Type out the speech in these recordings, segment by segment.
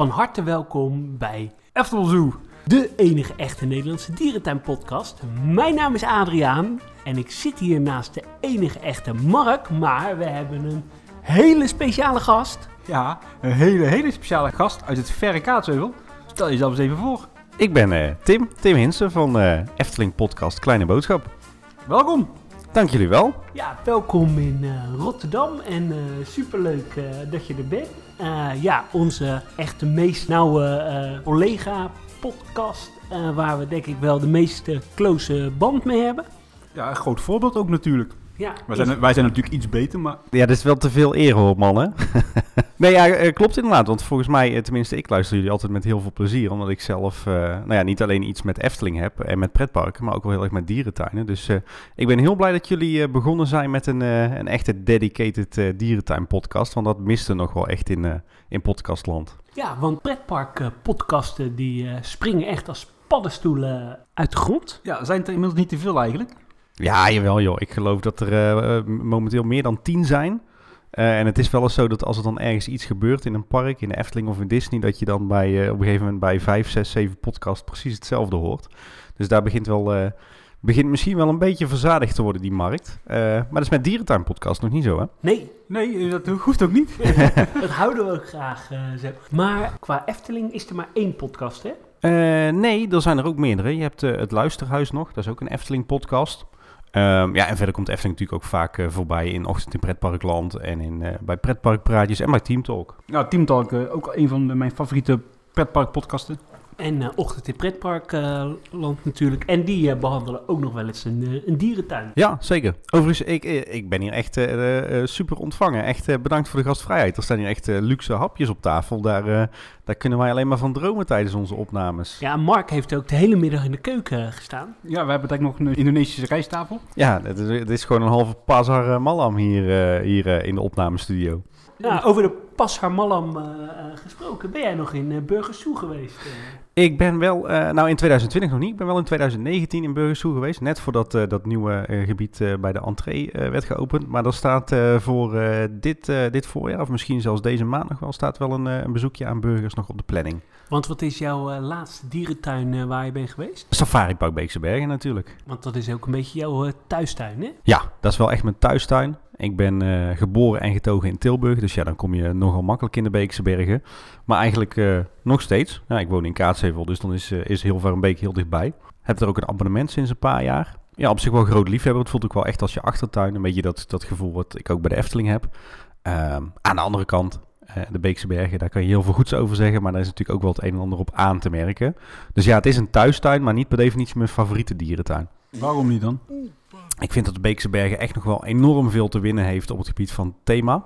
van harte welkom bij Eftel Zoo. de enige echte Nederlandse dierentuinpodcast. Mijn naam is Adriaan en ik zit hier naast de enige echte Mark, maar we hebben een hele speciale gast. Ja, een hele, hele speciale gast uit het verre Kaatsheuvel. Stel jezelf eens even voor. Ik ben eh, Tim, Tim Hinsen van eh, Efteling Podcast Kleine Boodschap. Welkom. Dank jullie wel. Ja, welkom in eh, Rotterdam en eh, superleuk eh, dat je er bent. Eh, ja, onze echte meest nauwe eh, collega podcast, eh, waar we denk ik wel de meeste close band mee hebben. Ja, een groot voorbeeld ook natuurlijk. Ja, Wij zijn, wij zijn natuurlijk iets beter, maar Ja, dat is wel te veel eer hoor, mannen. nee, ja, eh, klopt inderdaad. Want volgens mij, eh, tenminste, ik luister jullie altijd met heel veel plezier. Omdat ik zelf, eh, nou ja, niet alleen iets met Efteling heb en met pretparken, maar ook wel heel erg met dierentuinen. Dus eh, ik ben heel blij dat jullie eh, begonnen zijn met een, eh, een echte dedicated eh, dierentuin podcast. Want dat miste nog wel echt in, eh, in podcastland. Ja, want pretparkpodcasten die eh, springen echt als paddenstoelen uit de grond. ja, zijn het er inmiddels niet te veel eigenlijk. Ja, jawel joh. Ik geloof dat er eh, eh, momenteel meer dan tien zijn. Eh, en het is wel eens zo dat als er dan ergens iets gebeurt in een park, in de Efteling of in Disney, dat je dan bij, eh, op een gegeven moment bij vijf, zes, zeven podcasts precies hetzelfde hoort. Dus daar begint wel, eh, begint misschien wel een beetje verzadigd te worden, die markt. Eh, maar dat is met Dierentuin podcast nog niet zo, hè? Nee, Nee, dat hoeft ook niet. dat houden we ook graag eh. Maar qua Efteling is er maar één podcast, hè? Eh, nee, er zijn er ook meerdere. Je hebt eh, het Luisterhuis nog, dat is ook een Efteling Ehm, ja, en verder komt Efteling natuurlijk ook vaak eh, voorbij in Ochtend in Pretparkland en in, eh, bij Pretparkpraatjes en bij Team Talk. Nou, Team Talk, eh, ook een van de, mijn favoriete pretparkpodcasten. En eh, Ochtend in Pretparkland natuurlijk. En die eh, behandelen ook nog wel eens een, een dierentuin. Ja, zeker. Overigens, ik, ik ben hier echt super ontvangen. Echt eh, bedankt voor de gastvrijheid. Er staan hier echt luxe hapjes op tafel. Daar, eh, daar kunnen wij alleen maar van dromen tijdens onze opnames. Ja, Mark heeft ook de hele middag in de keuken gestaan. Ja, we hebben denk ik nog een Indonesische rijsttafel. Ja, het is, het is gewoon een halve pasar malam hier, eh, hier in de opnamestudio. Nou, over de Pasar Malam eh, eh, gesproken. Ben jij nog in uh, Burgersoe geweest? eh? Ik ben wel, eh, nou in 2020 nog niet, ik ben wel in 2019 in Burgersoe geweest. Net voordat eh, dat nieuwe eh, gebied eh, bij de entree eh, werd geopend. Maar er staat eh, voor eh, dit, eh, dit voorjaar, of misschien zelfs deze maand nog wel, staat wel een, eh, een bezoekje aan burgers nog op de planning. Want wat is jouw eh, laatste dierentuin eh, waar je bent geweest? Safari Park Beekse Bergen natuurlijk. Want dat is ook een beetje jouw eh, thuistuin, hè? Ja, dat is wel echt mijn thuistuin. Ik ben geboren en getogen in Tilburg, dus ja, dan kom je nogal makkelijk in de Beekse Bergen. Maar eigenlijk nog steeds. Ik woon in Kaatsheuvel, dus dan is, is Hilvarenbeek heel dichtbij. Heb er ook een abonnement sinds een paar jaar. Ja, op zich wel groot liefhebber. Het voelt ook wel echt als je achtertuin. Een beetje dat, dat gevoel wat ik ook bij de Efteling heb. Um, aan de andere kant, de Beekse Bergen, daar kan je heel veel goeds over zeggen. Maar daar is natuurlijk ook wel het een en ander op aan te merken. Dus ja, het is een thuistuin, maar niet per definitie mijn favoriete dierentuin. Waarom niet dan? Ik vind dat de Beekse Bergen echt nog wel enorm veel te winnen heeft op het gebied van thema.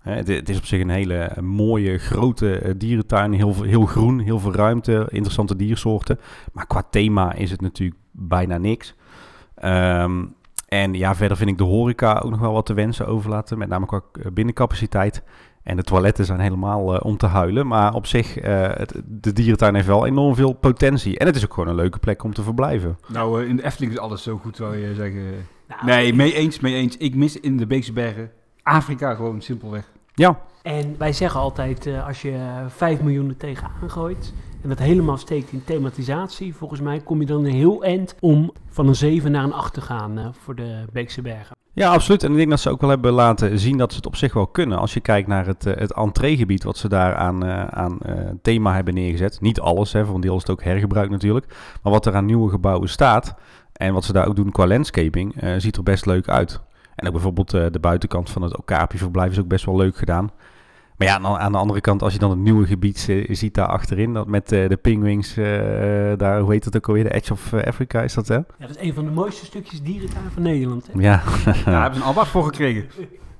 Het, is op zich een hele mooie, grote eh, dierentuin. Heel, heel groen, heel veel ruimte, interessante diersoorten. Maar qua thema is het natuurlijk bijna niks. Um, en ja, verder vind ik de horeca ook nog wel wat te wensen overlaten. Met name qua binnencapaciteit. En de toiletten zijn helemaal uh, om te huilen. Maar op zich, uh, het, de dierentuin heeft wel enorm veel potentie. En het is ook gewoon een leuke plek om te verblijven. Nou, uh, in de Efteling is alles zo goed, zou je zeggen. Nou, nee, mee eens, mee eens. Ik mis in de Beekse Bergen Afrika gewoon simpelweg. Ja. En wij zeggen altijd, uh, als je 5 miljoen er tegenaan gooit en dat helemaal steekt in thematisatie, volgens mij kom je dan een heel eind om van een 7 naar een 8 te gaan uh, voor de Beekse Bergen. Ja, absoluut. En ik denk dat ze ook wel hebben laten zien dat ze het op zich wel kunnen. Als je kijkt naar het, uh, het entreegebied wat ze daar aan, uh, aan uh, thema hebben neergezet. Niet alles, hè, voor een deel is het ook hergebruik natuurlijk. Maar wat er aan nieuwe gebouwen staat en wat ze daar ook doen qua landscaping, ziet er best leuk uit. En ook bijvoorbeeld de buitenkant van het Okapi-verblijf is ook best wel leuk gedaan. Maar ja, aan de andere kant, als je dan het nieuwe gebied ziet daar achterin, dat met uh, de pingwings, uh, daar, hoe heet dat ook alweer, de Edge of Africa is dat hè? Ja, dat is een van de mooiste stukjes dierentuin van Nederland. Hè? Ja. Daar hebben ze een albacht voor gekregen.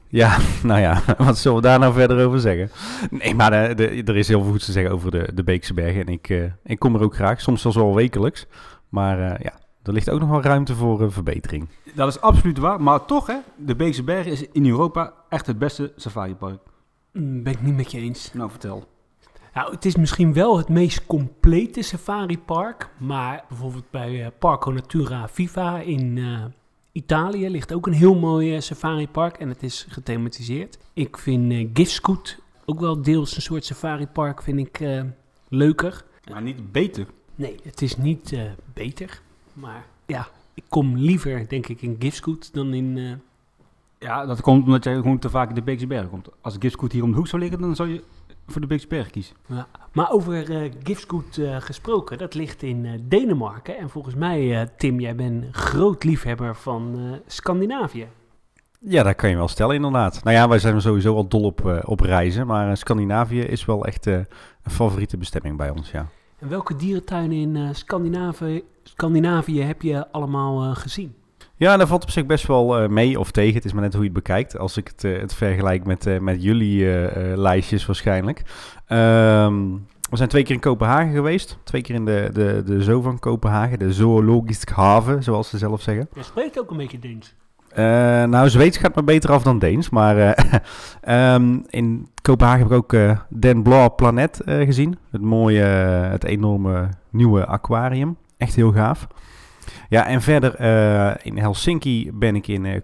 Ja, nou ja, wat zullen we daar nou verder over zeggen? Nee, maar de, de, er is heel veel goed te zeggen over de, de Beekse Bergen. En ik, uh, ik kom er ook graag, soms zelfs wel wekelijks. Maar uh, ja, er ligt ook nog wel ruimte voor uh, verbetering. Dat is absoluut waar. Maar toch, hè, de Beekse Bergen is in Europa echt het beste safaripark. Mm, Ben ik niet met je eens. Nou, vertel. Nou, het is misschien wel het meest complete safaripark. Maar bijvoorbeeld bij uh, Parco Natura Viva in uh, Italië ligt ook een heel mooi uh, safaripark. En het is gethematiseerd. Ik vind uh, Gifscoot ook wel deels een soort safaripark, vind ik leuker. Maar niet beter. Nee, het is niet beter. Maar ja, ik kom liever, denk ik, in Gifscoot dan in... Ja, dat komt omdat jij gewoon te vaak in de Beekse Bergen komt. Als Gifscoot hier om de hoek zou liggen, dan zou je voor de Beekse Bergen kiezen. Ja. Maar over uh, Gifscoot uh, gesproken, dat ligt in uh, Denemarken. En volgens mij, Tim, jij bent groot liefhebber van Scandinavië. Ja, dat kan je wel stellen inderdaad. Nou ja, wij zijn sowieso al dol op, op reizen. Maar Scandinavië is wel echt een favoriete bestemming bij ons, ja. En welke dierentuinen in Scandinavië, Scandinavië heb je allemaal gezien? Ja, dat valt op zich best wel uh, mee of tegen. Het is maar net hoe je het bekijkt. Als ik het, uh, het vergelijk met, uh, met jullie lijstjes waarschijnlijk. Um, we zijn twee keer in Kopenhagen geweest. Twee keer in de, de, de zoo van Kopenhagen. De zoologische haven, zoals ze zelf zeggen. Je spreekt ook een beetje Deens. nou, Zweeds gaat me beter af dan Deens. Maar um, in Kopenhagen heb ik ook Den Blauw Planet gezien. Het mooie, het enorme nieuwe aquarium. Echt heel gaaf. Ja, en verder uh, in Helsinki ben ik in uh,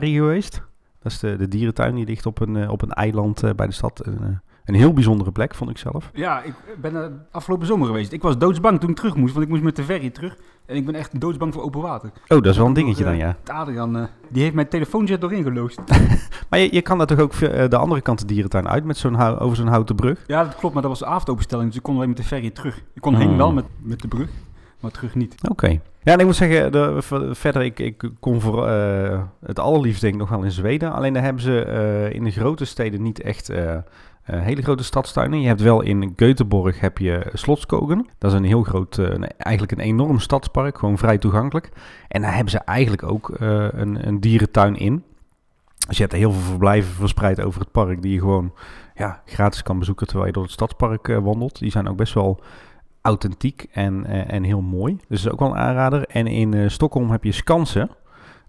geweest. Dat is de, de dierentuin die ligt op een, uh, op een eiland bij de stad. Een, een heel bijzondere plek, vond ik zelf. Ja, ik ben er afgelopen zomer geweest. Ik was doodsbang toen ik terug moest, want ik moest met de ferry terug. En ik ben echt doodsbang voor open water. Oh, dat is wel een dingetje dan, ja. Adrian, die heeft mijn telefoonjet doorheen geloosd. maar je, je kan daar toch ook de andere kant de dierentuin uit, met zo'n over zo'n houten brug? Ja, dat klopt, maar dat was de avondopenstelling, dus ik kon alleen met de ferry terug. Ik kon heen oh. wel met, met de brug, maar terug niet. Oké. Ja, ik moet zeggen, de, verder, ik, kom voor uh, het allerliefst denk ik nog wel in Zweden. Alleen daar hebben ze uh, in de grote steden niet echt uh, hele grote stadstuinen. Je hebt wel in Göteborg heb je Slotskogen. Dat is een heel groot, eigenlijk een enorm stadspark, gewoon vrij toegankelijk. En daar hebben ze eigenlijk ook een, een dierentuin in. Dus je hebt heel veel verblijven verspreid over het park die je gewoon ja, gratis kan bezoeken terwijl je door het stadspark wandelt. Die zijn ook best wel authentiek en, uh, en heel mooi. Dus dat is ook wel een aanrader. En in uh, Stockholm heb je Skansen.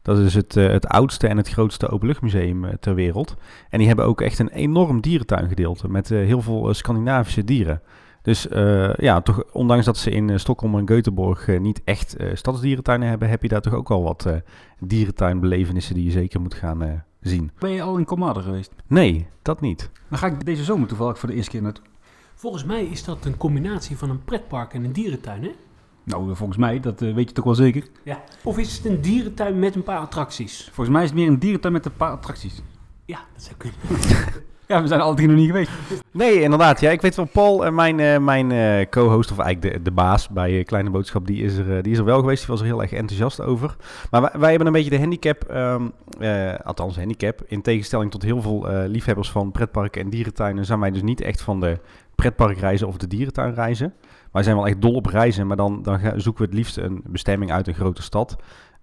Dat is het, uh, het oudste en het grootste openluchtmuseum ter wereld. En die hebben ook echt een enorm dierentuingedeelte met heel veel Scandinavische dieren. Dus ja, toch, ondanks dat ze in Stockholm en Göteborg niet echt stadsdierentuinen hebben, heb je daar toch ook wel wat dierentuinbelevenissen die je zeker moet gaan zien. Ben je al in Comadre geweest? Nee, dat niet. Dan ga ik deze zomer toevallig voor de eerste keer naartoe. Volgens mij is dat een combinatie van een pretpark en een dierentuin, hè? Nou, volgens mij, dat uh, weet je toch wel zeker? Ja. Of is het een dierentuin met een paar attracties? Volgens mij is het meer een dierentuin met een paar attracties. Ja, dat zou kunnen. ja, we zijn alle drie nog niet geweest. Nee, inderdaad. Ja, ik weet wel, Paul, uh, mijn, uh, mijn uh, co-host, of eigenlijk de, de baas bij Kleine Boodschap, die is, er, die is er wel geweest. Die was er heel erg enthousiast over. Maar wij, wij hebben een beetje de handicap, um, althans handicap, in tegenstelling tot heel veel liefhebbers van pretparken en dierentuinen, zijn wij dus niet echt van de pretparkreizen of de dierentuinreizen. Wij zijn wel echt dol op reizen, maar dan, dan zoeken we het liefst een bestemming uit een grote stad.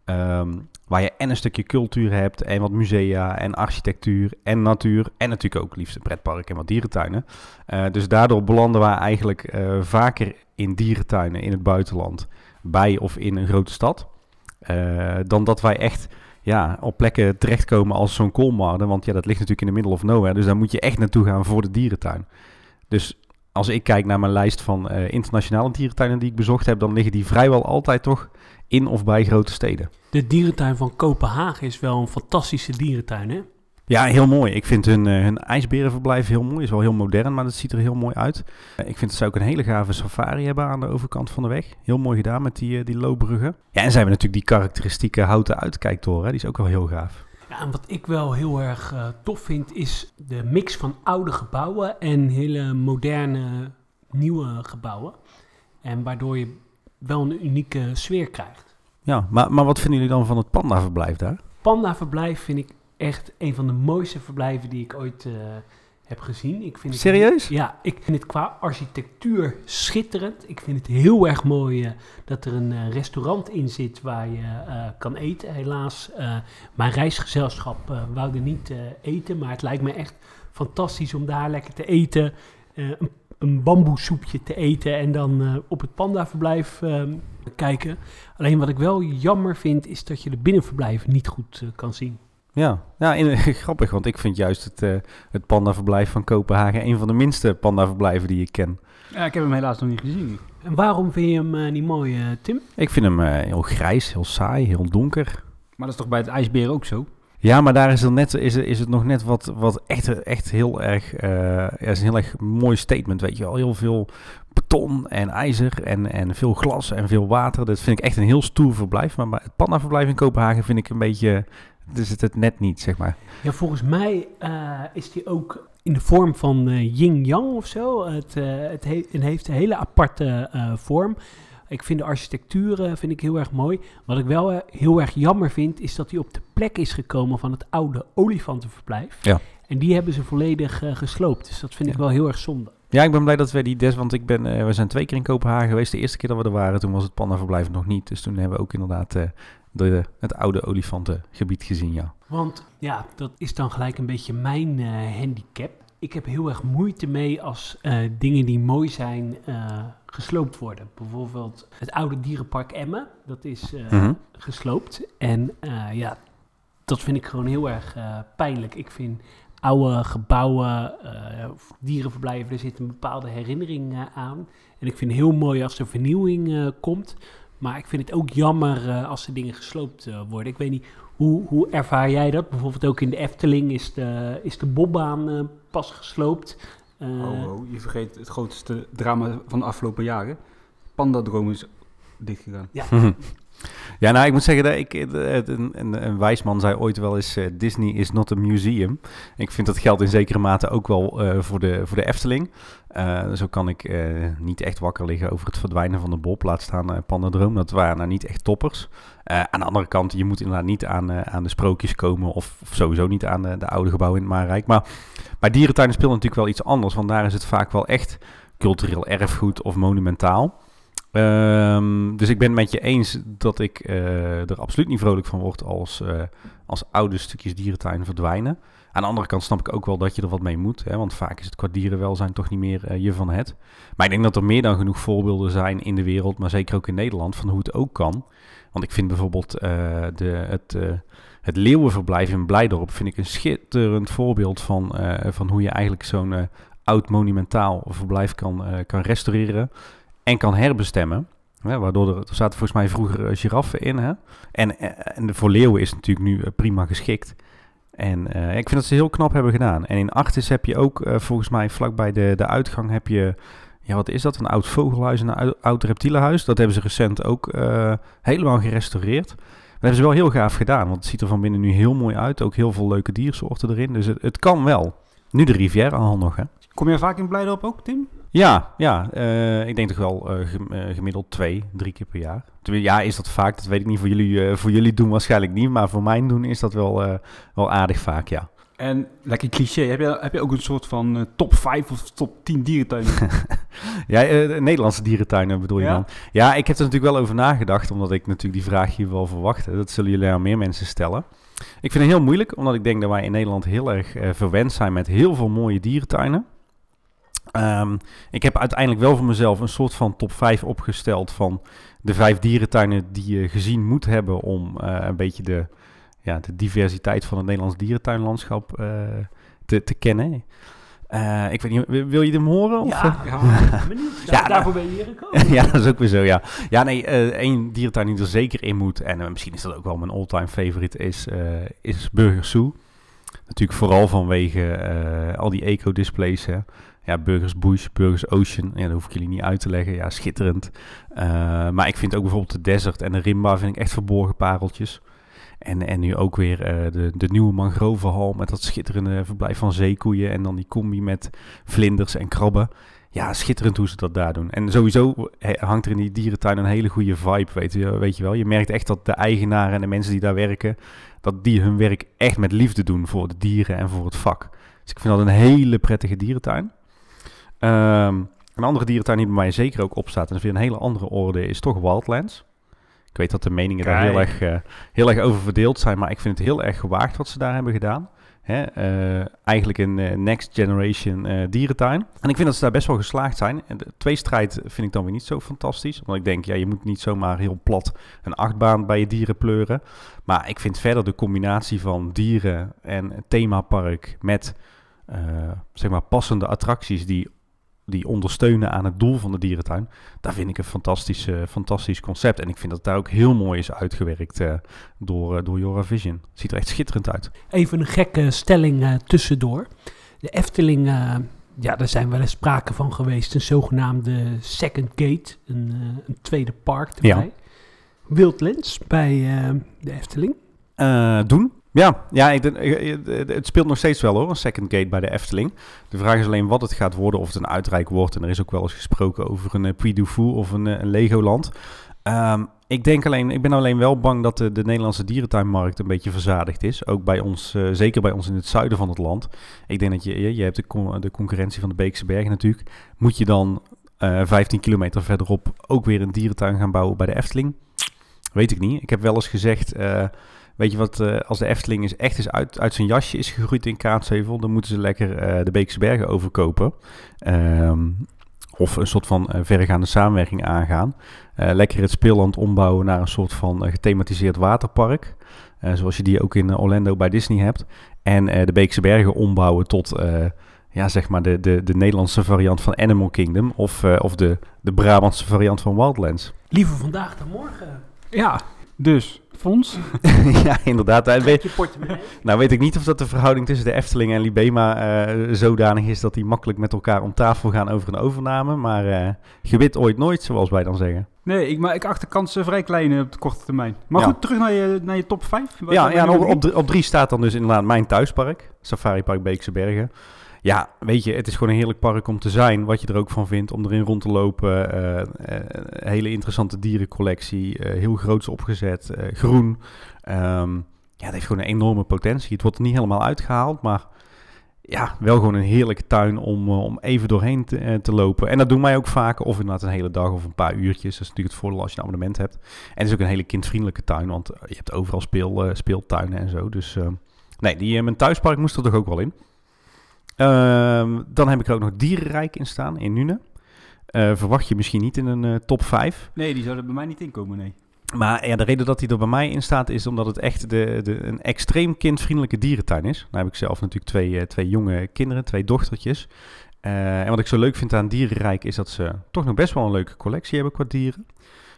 Um, waar je en een stukje cultuur hebt, en wat musea, en architectuur, en natuur. En natuurlijk ook liefst een pretpark en wat dierentuinen. Uh, dus daardoor belanden wij eigenlijk uh, vaker in dierentuinen in het buitenland, bij of in een grote stad. Uh, dan dat wij echt ja, op plekken terechtkomen als zo'n Kolmarden. Want ja, dat ligt natuurlijk in de middle of nowhere. Dus daar moet je echt naartoe gaan voor de dierentuin. Dus als ik kijk naar mijn lijst van uh, internationale dierentuinen die ik bezocht heb, dan liggen die vrijwel altijd toch in of bij grote steden. De dierentuin van Kopenhagen is wel een fantastische dierentuin, hè? Ja, heel mooi. Ik vind hun, uh, hun ijsberenverblijf heel mooi. Is wel heel modern, maar het ziet er heel mooi uit. Uh, ik vind dat ze ook een hele gave safari hebben aan de overkant van de weg. Heel mooi gedaan met die, uh, die loopbruggen. Ja, en ze hebben natuurlijk die karakteristieke houten uitkijktoren. Die is ook wel heel gaaf. Ja, en wat ik wel heel erg uh, tof vind, is de mix van oude gebouwen en hele moderne, nieuwe gebouwen. En waardoor je wel een unieke sfeer krijgt. Ja, maar, maar wat vinden jullie dan van het panda-verblijf daar? Panda-verblijf vind ik echt een van de mooiste verblijven die ik ooit uh, heb gezien. Ik vind Serieus? Het, ja, ik vind het qua architectuur schitterend. Ik vind het heel erg mooi uh, dat er een uh, restaurant in zit waar je uh, kan eten. Helaas, mijn reisgezelschap wou er niet eten, maar het lijkt me echt fantastisch om daar lekker te eten. een, een bamboesoepje te eten en dan op het pandaverblijf ehm, kijken. Alleen wat ik wel jammer vind, is dat je de binnenverblijven niet goed kan zien. Ja, ja in, grappig, want ik vind juist het, uh, het pandaverblijf van Kopenhagen een van de minste pandaverblijven die ik ken. Ja, ik heb hem helaas nog niet gezien. En waarom vind je hem uh, niet mooi, uh, Tim? Ik vind hem heel grijs, heel saai, heel donker. Maar dat is toch bij het ijsbeer ook zo? Ja, maar daar is, er net, is, is het nog net wat, wat echt, echt heel erg... Uh, is een heel erg mooi statement, weet je wel. Heel veel beton en ijzer en, en veel glas en veel water. Dat vind ik echt een heel stoer verblijf. Maar het Panda-verblijf in Kopenhagen vind ik een beetje... Dus het, het net niet, zeg maar. Ja, volgens mij uh, is die ook in de vorm van uh, yin-yang of zo. Het, uh, het, he het, heeft een hele aparte vorm. Ik vind de architectuur vind ik heel erg mooi. Wat ik wel heel erg jammer vind, is dat hij op de plek is gekomen van het oude olifantenverblijf. Ja. En die hebben ze volledig gesloopt. Dus dat vind ik wel heel erg zonde. Ja, ik ben blij dat we die des, want ik ben, uh, we zijn twee keer in Kopenhagen geweest. De eerste keer dat we er waren, toen was het pandaverblijf nog niet. Dus toen hebben we ook inderdaad uh, de, het oude olifantengebied gezien, ja. Want ja, dat is dan gelijk een beetje mijn uh, handicap. Ik heb heel erg moeite mee als dingen die mooi zijn gesloopt worden. Bijvoorbeeld het oude dierenpark Emmen, dat is mm -hmm. gesloopt. En ja, dat vind ik gewoon heel erg pijnlijk. Ik vind oude gebouwen, uh, dierenverblijven, er zit een bepaalde herinnering uh, aan. En ik vind het heel mooi als er vernieuwing uh, komt. Maar ik vind het ook jammer als er dingen gesloopt worden. Ik weet niet, hoe, hoe ervaar jij dat? Bijvoorbeeld ook in de Efteling is de, is de bobbaan pas gesloopt. oh, oh, je vergeet het grootste drama van de afgelopen jaren. Pandadroom is dichtgegaan. Ja. Ja, nou, ik moet zeggen, dat ik, een, een, een wijsman zei ooit wel eens, uh, Disney is not a museum. Ik vind dat geldt in zekere mate ook wel uh, voor, de, voor de Efteling. Uh, zo kan ik niet echt wakker liggen over het verdwijnen van de Bob. Laat staan Pandadroom, dat waren nou niet echt toppers. aan de andere kant, je moet inderdaad niet aan, aan de sprookjes komen... of, of sowieso niet aan de, de, oude gebouwen in het Maarrijk. Maar bij dierentuinen speelt natuurlijk wel iets anders... want daar is het vaak wel echt cultureel erfgoed of monumentaal... Um, dus ik ben het met je eens dat ik uh, er absoluut niet vrolijk van word als, uh, als oude stukjes dierentuin verdwijnen. Aan de andere kant snap ik ook wel dat je er wat mee moet. Hè, want vaak is het qua dierenwelzijn toch niet meer uh, je van het. Maar ik denk dat er meer dan genoeg voorbeelden zijn in de wereld, maar zeker ook in Nederland, van hoe het ook kan. Want ik vind bijvoorbeeld de, het, het leeuwenverblijf in Blijdorp vind ik een schitterend voorbeeld van, van hoe je eigenlijk zo'n oud monumentaal verblijf kan, kan restaureren en kan herbestemmen. Waardoor er, zaten volgens mij vroeger giraffen in. Hè? En, eh, en voor leeuwen is natuurlijk nu prima geschikt. En uh, ik vind dat ze heel knap hebben gedaan. En in Artis heb je ook volgens mij vlakbij de, de uitgang heb je... Ja, wat is dat? Een oud vogelhuis en een oud reptielenhuis. Dat hebben ze recent ook helemaal gerestaureerd. Dat hebben ze wel heel gaaf gedaan. Want het ziet er van binnen nu heel mooi uit. Ook heel veel leuke diersoorten erin. Dus het, het kan wel. Nu de Riviera al nog, hè? Kom je vaak in Blijdorp ook, Tim? Ja, ja uh, ik denk toch wel uh, gemiddeld twee, drie keer per jaar. Ja, is dat vaak? Dat weet ik niet. Voor jullie, uh, voor jullie doen waarschijnlijk niet. Maar voor mij doen is dat wel, wel aardig vaak, ja. En lekker cliché, heb je, heb je ook een soort van top 5 of top 10 dierentuinen? ja, Nederlandse dierentuinen bedoel je dan? Ja, ik heb er natuurlijk wel over nagedacht, omdat ik natuurlijk die vraag hier wel verwachtte. Dat zullen jullie aan meer mensen stellen. Ik vind het heel moeilijk, omdat ik denk dat wij in Nederland heel erg verwend zijn met heel veel mooie dierentuinen. Um, ik heb uiteindelijk wel voor mezelf een soort van top 5 opgesteld van de vijf dierentuinen die je gezien moet hebben om uh, een beetje de, ja, de diversiteit van het Nederlands dierentuinlandschap uh, te, te kennen. Uh, ik weet niet, wil je hem horen? Of? Ja, ja, ja, daarvoor ben je hier gekomen. ja, dat is ook weer zo, ja. Ja, nee, één dierentuin die er zeker in moet, en misschien is dat ook wel mijn all-time favorite, is, is Burgers Zoo. Natuurlijk vooral vanwege al die eco-displays, hè. Ja, Burgers Bush, Burgers Ocean. Ja, dat hoef ik jullie niet uit te leggen. Ja, schitterend. Uh, maar ik vind ook bijvoorbeeld de Desert en de Rimba vind ik echt verborgen pareltjes. En, en nu ook weer uh, de, de nieuwe mangrovenhal met dat schitterende verblijf van zeekoeien. En dan die combi met vlinders en krabben. Ja, schitterend hoe ze dat daar doen. En sowieso hangt er in die dierentuin een hele goede vibe, weet je, weet je wel. Je merkt echt dat de eigenaren en de mensen die daar werken... dat die hun werk echt met liefde doen voor de dieren en voor het vak. Dus ik vind dat een hele prettige dierentuin. Um, een andere dierentuin die bij mij zeker ook opstaat, en dat is weer een hele andere orde, is toch Wildlands. Ik weet dat de meningen daar heel erg, uh, heel erg over verdeeld zijn, maar ik vind het heel erg gewaagd wat ze daar hebben gedaan. Hè, uh, eigenlijk een uh, next generation dierentuin. En ik vind dat ze daar best wel geslaagd zijn. En de tweestrijd vind ik dan weer niet zo fantastisch. Want ik denk, ja, je moet niet zomaar heel plat een achtbaan bij je dieren pleuren. Maar ik vind verder de combinatie van dieren en themapark met zeg maar passende attracties die die ondersteunen aan het doel van de dierentuin. Daar vind ik een fantastisch, fantastisch concept. En ik vind dat daar ook heel mooi is uitgewerkt door, door Jora Vision. Ziet er echt schitterend uit. Even een gekke stelling tussendoor. De Efteling ja, daar zijn wel eens sprake van geweest. Een zogenaamde second gate, een, uh, een tweede park erbij. Ja. Wildlands bij uh, de Efteling. Uh, doen. Ja, ja ik, het speelt nog steeds wel hoor, een second gate bij de Efteling. De vraag is alleen wat het gaat worden, of het een uitrijk wordt. En er is ook wel eens gesproken over een Puy du Fou of een, een Legoland. Um, ik denk alleen, ik ben alleen wel bang dat de, de, Nederlandse dierentuinmarkt een beetje verzadigd is. Ook bij ons, zeker bij ons in het zuiden van het land. Ik denk dat je, je, hebt de, con de concurrentie van de Beekse Bergen natuurlijk. Moet je dan uh, eh, 15 kilometer verderop ook weer een dierentuin gaan bouwen bij de Efteling? Weet ik niet. Ik heb wel eens gezegd, weet je wat, als de Efteling is echt eens uit, uit zijn jasje is gegroeid in Kaatsheuvel, dan moeten ze lekker de Beekse Bergen overkopen. Um, of een soort van verregaande samenwerking aangaan. Uh, lekker het speelland ombouwen naar een soort van uh, gethematiseerd waterpark. Uh, zoals je die ook in Orlando bij Disney hebt. En de Beekse Bergen ombouwen tot ja, zeg maar de, de, de Nederlandse variant van Animal Kingdom. Of, of de, de Brabantse variant van Wildlands. Liever vandaag dan morgen. Ja, dus fonds. ja, inderdaad. Nou weet, nou weet ik niet of dat de verhouding tussen de Efteling en Libema uh, zodanig is dat die makkelijk met elkaar om tafel gaan over een overname. Maar uh, gewit ooit nooit, zoals wij dan zeggen. Nee, ik, maar ik acht de kansen vrij klein op de korte termijn. Maar goed, terug naar je, naar je top 5. ja, ja op, op, op drie staat dan dus inderdaad mijn thuispark. Safari Park Beekse Bergen. Ja, weet je, het is gewoon een heerlijk park om te zijn. Wat je er ook van vindt om erin rond te lopen. Uh, uh, hele interessante dierencollectie. Uh, heel groots opgezet. groen. Um, ja, het heeft gewoon een enorme potentie. Het wordt er niet helemaal uitgehaald, maar ja, wel gewoon een heerlijke tuin om, om even doorheen te, te, lopen. En dat doen wij ook vaak, of inderdaad een hele dag of een paar uurtjes. Dat is natuurlijk het voordeel als je een abonnement hebt. En het is ook een hele kindvriendelijke tuin, want je hebt overal speel, speeltuinen en zo. Dus nee, die, mijn thuispark moest er toch ook wel in. Ehm, dan heb ik er ook nog Dierenrijk in staan, in Nune. Uh, verwacht je misschien niet in een uh, top 5. Nee, die zou er bij mij niet in komen, nee. Maar ja, de reden dat hij er bij mij in staat is omdat het echt de, de, een extreem kindvriendelijke dierentuin is. Nou heb ik zelf natuurlijk twee, uh, twee jonge kinderen, twee dochtertjes. en wat ik zo leuk vind aan Dierenrijk is dat ze toch nog best wel een leuke collectie hebben qua dieren.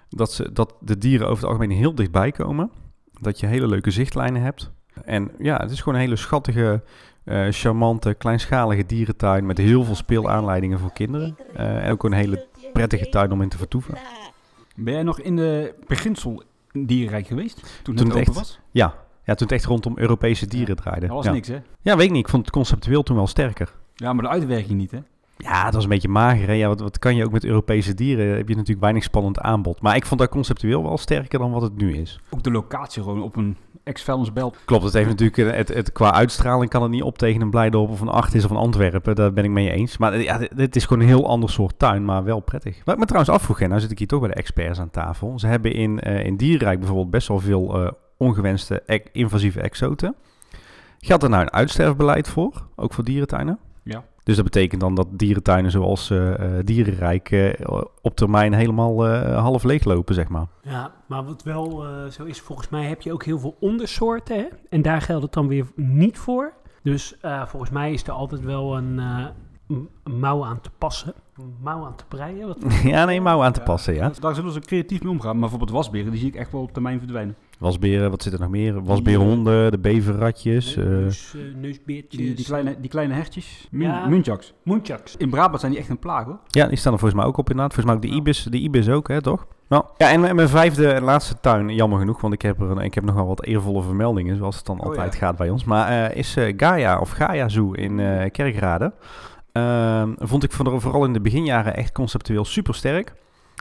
Dat, ze, dat de dieren over het algemeen heel dichtbij komen. Dat je hele leuke zichtlijnen hebt. En ja, het is gewoon een hele schattige uh, charmante, kleinschalige dierentuin met heel veel speelaanleidingen voor kinderen. Uh, en ook een hele prettige tuin om in te vertoeven. Ben jij nog in de beginsel dierenrijk geweest? Toen, het, echt, was? Ja. ja, toen het echt rondom Europese dieren draaide. Dat was niks, hè? Ja, weet ik niet. Ik vond het conceptueel toen wel sterker. Ja, maar de uitwerking niet, hè? Ja, dat was een beetje mager. Hè? Ja, wat, wat kan je ook met Europese dieren? Heb je natuurlijk weinig spannend aanbod. Maar ik vond dat conceptueel wel sterker dan wat het nu is. Ook de locatie gewoon op een ex-vuilnisbelt. Klopt, het heeft natuurlijk, eh, het, het, qua uitstraling kan het niet op tegen een Blijdorp of een Acht is of een Antwerpen. Daar ben ik mee eens. Maar ja, het is gewoon een heel ander soort tuin, maar wel prettig. Wat ik me trouwens afvroeg, nou zit ik hier toch bij de experts aan tafel. Ze hebben in, uh, in Dierrijk bijvoorbeeld best wel veel uh, ongewenste invasieve exoten. Geldt er nou een uitsterfbeleid voor, ook voor dierentuinen? Ja. Dus dat betekent dan dat dierentuinen zoals uh, Dierenrijk uh, op termijn helemaal half leeglopen, zeg maar. Ja, maar wat wel zo is, volgens mij heb je ook heel veel ondersoorten. Hè? En daar geldt het dan weer niet voor. Dus volgens mij is er altijd wel een, mouw aan te passen. Een mouw aan te breien. Wat ja, nee, mouw aan te passen, ja. Daar zullen ze creatief mee omgaan. Maar bijvoorbeeld wasberen, die zie ik echt wel op termijn verdwijnen. Wasberen, wat zit er nog meer? Wasbeerhonden, de beverratjes. Neus, uh, neusbeertjes. Die, die, kleine, die kleine hertjes. ja. Muntjaks. Muntjaks. In Brabant zijn die echt een plaag hoor. Ja, die staan er volgens mij ook op inderdaad. Volgens mij ook de ibis, de ibis ook, hè, toch? Nou, ja, en mijn vijfde en laatste tuin, jammer genoeg, want ik heb, er een, ik heb nog wel wat eervolle vermeldingen, zoals het dan oh, altijd gaat bij ons. Maar uh, is uh, Gaia of Gaia Zoo in Kerkrade. Ehm, vond ik vooral in de beginjaren echt conceptueel super sterk.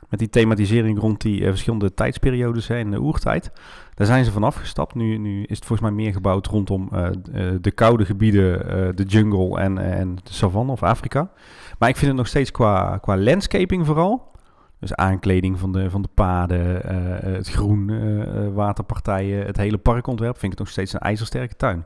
Met die thematisering rond die verschillende tijdsperiodes hè, in de oertijd. Daar zijn ze van afgestapt. Nu, nu is het volgens mij meer gebouwd rondom uh, de koude gebieden, de jungle en, en de savanne of Afrika. Maar ik vind het nog steeds qua, qua landscaping vooral. Dus aankleding van de, van de paden, het groen, waterpartijen, het hele parkontwerp. Vind ik het nog steeds een ijzersterke tuin.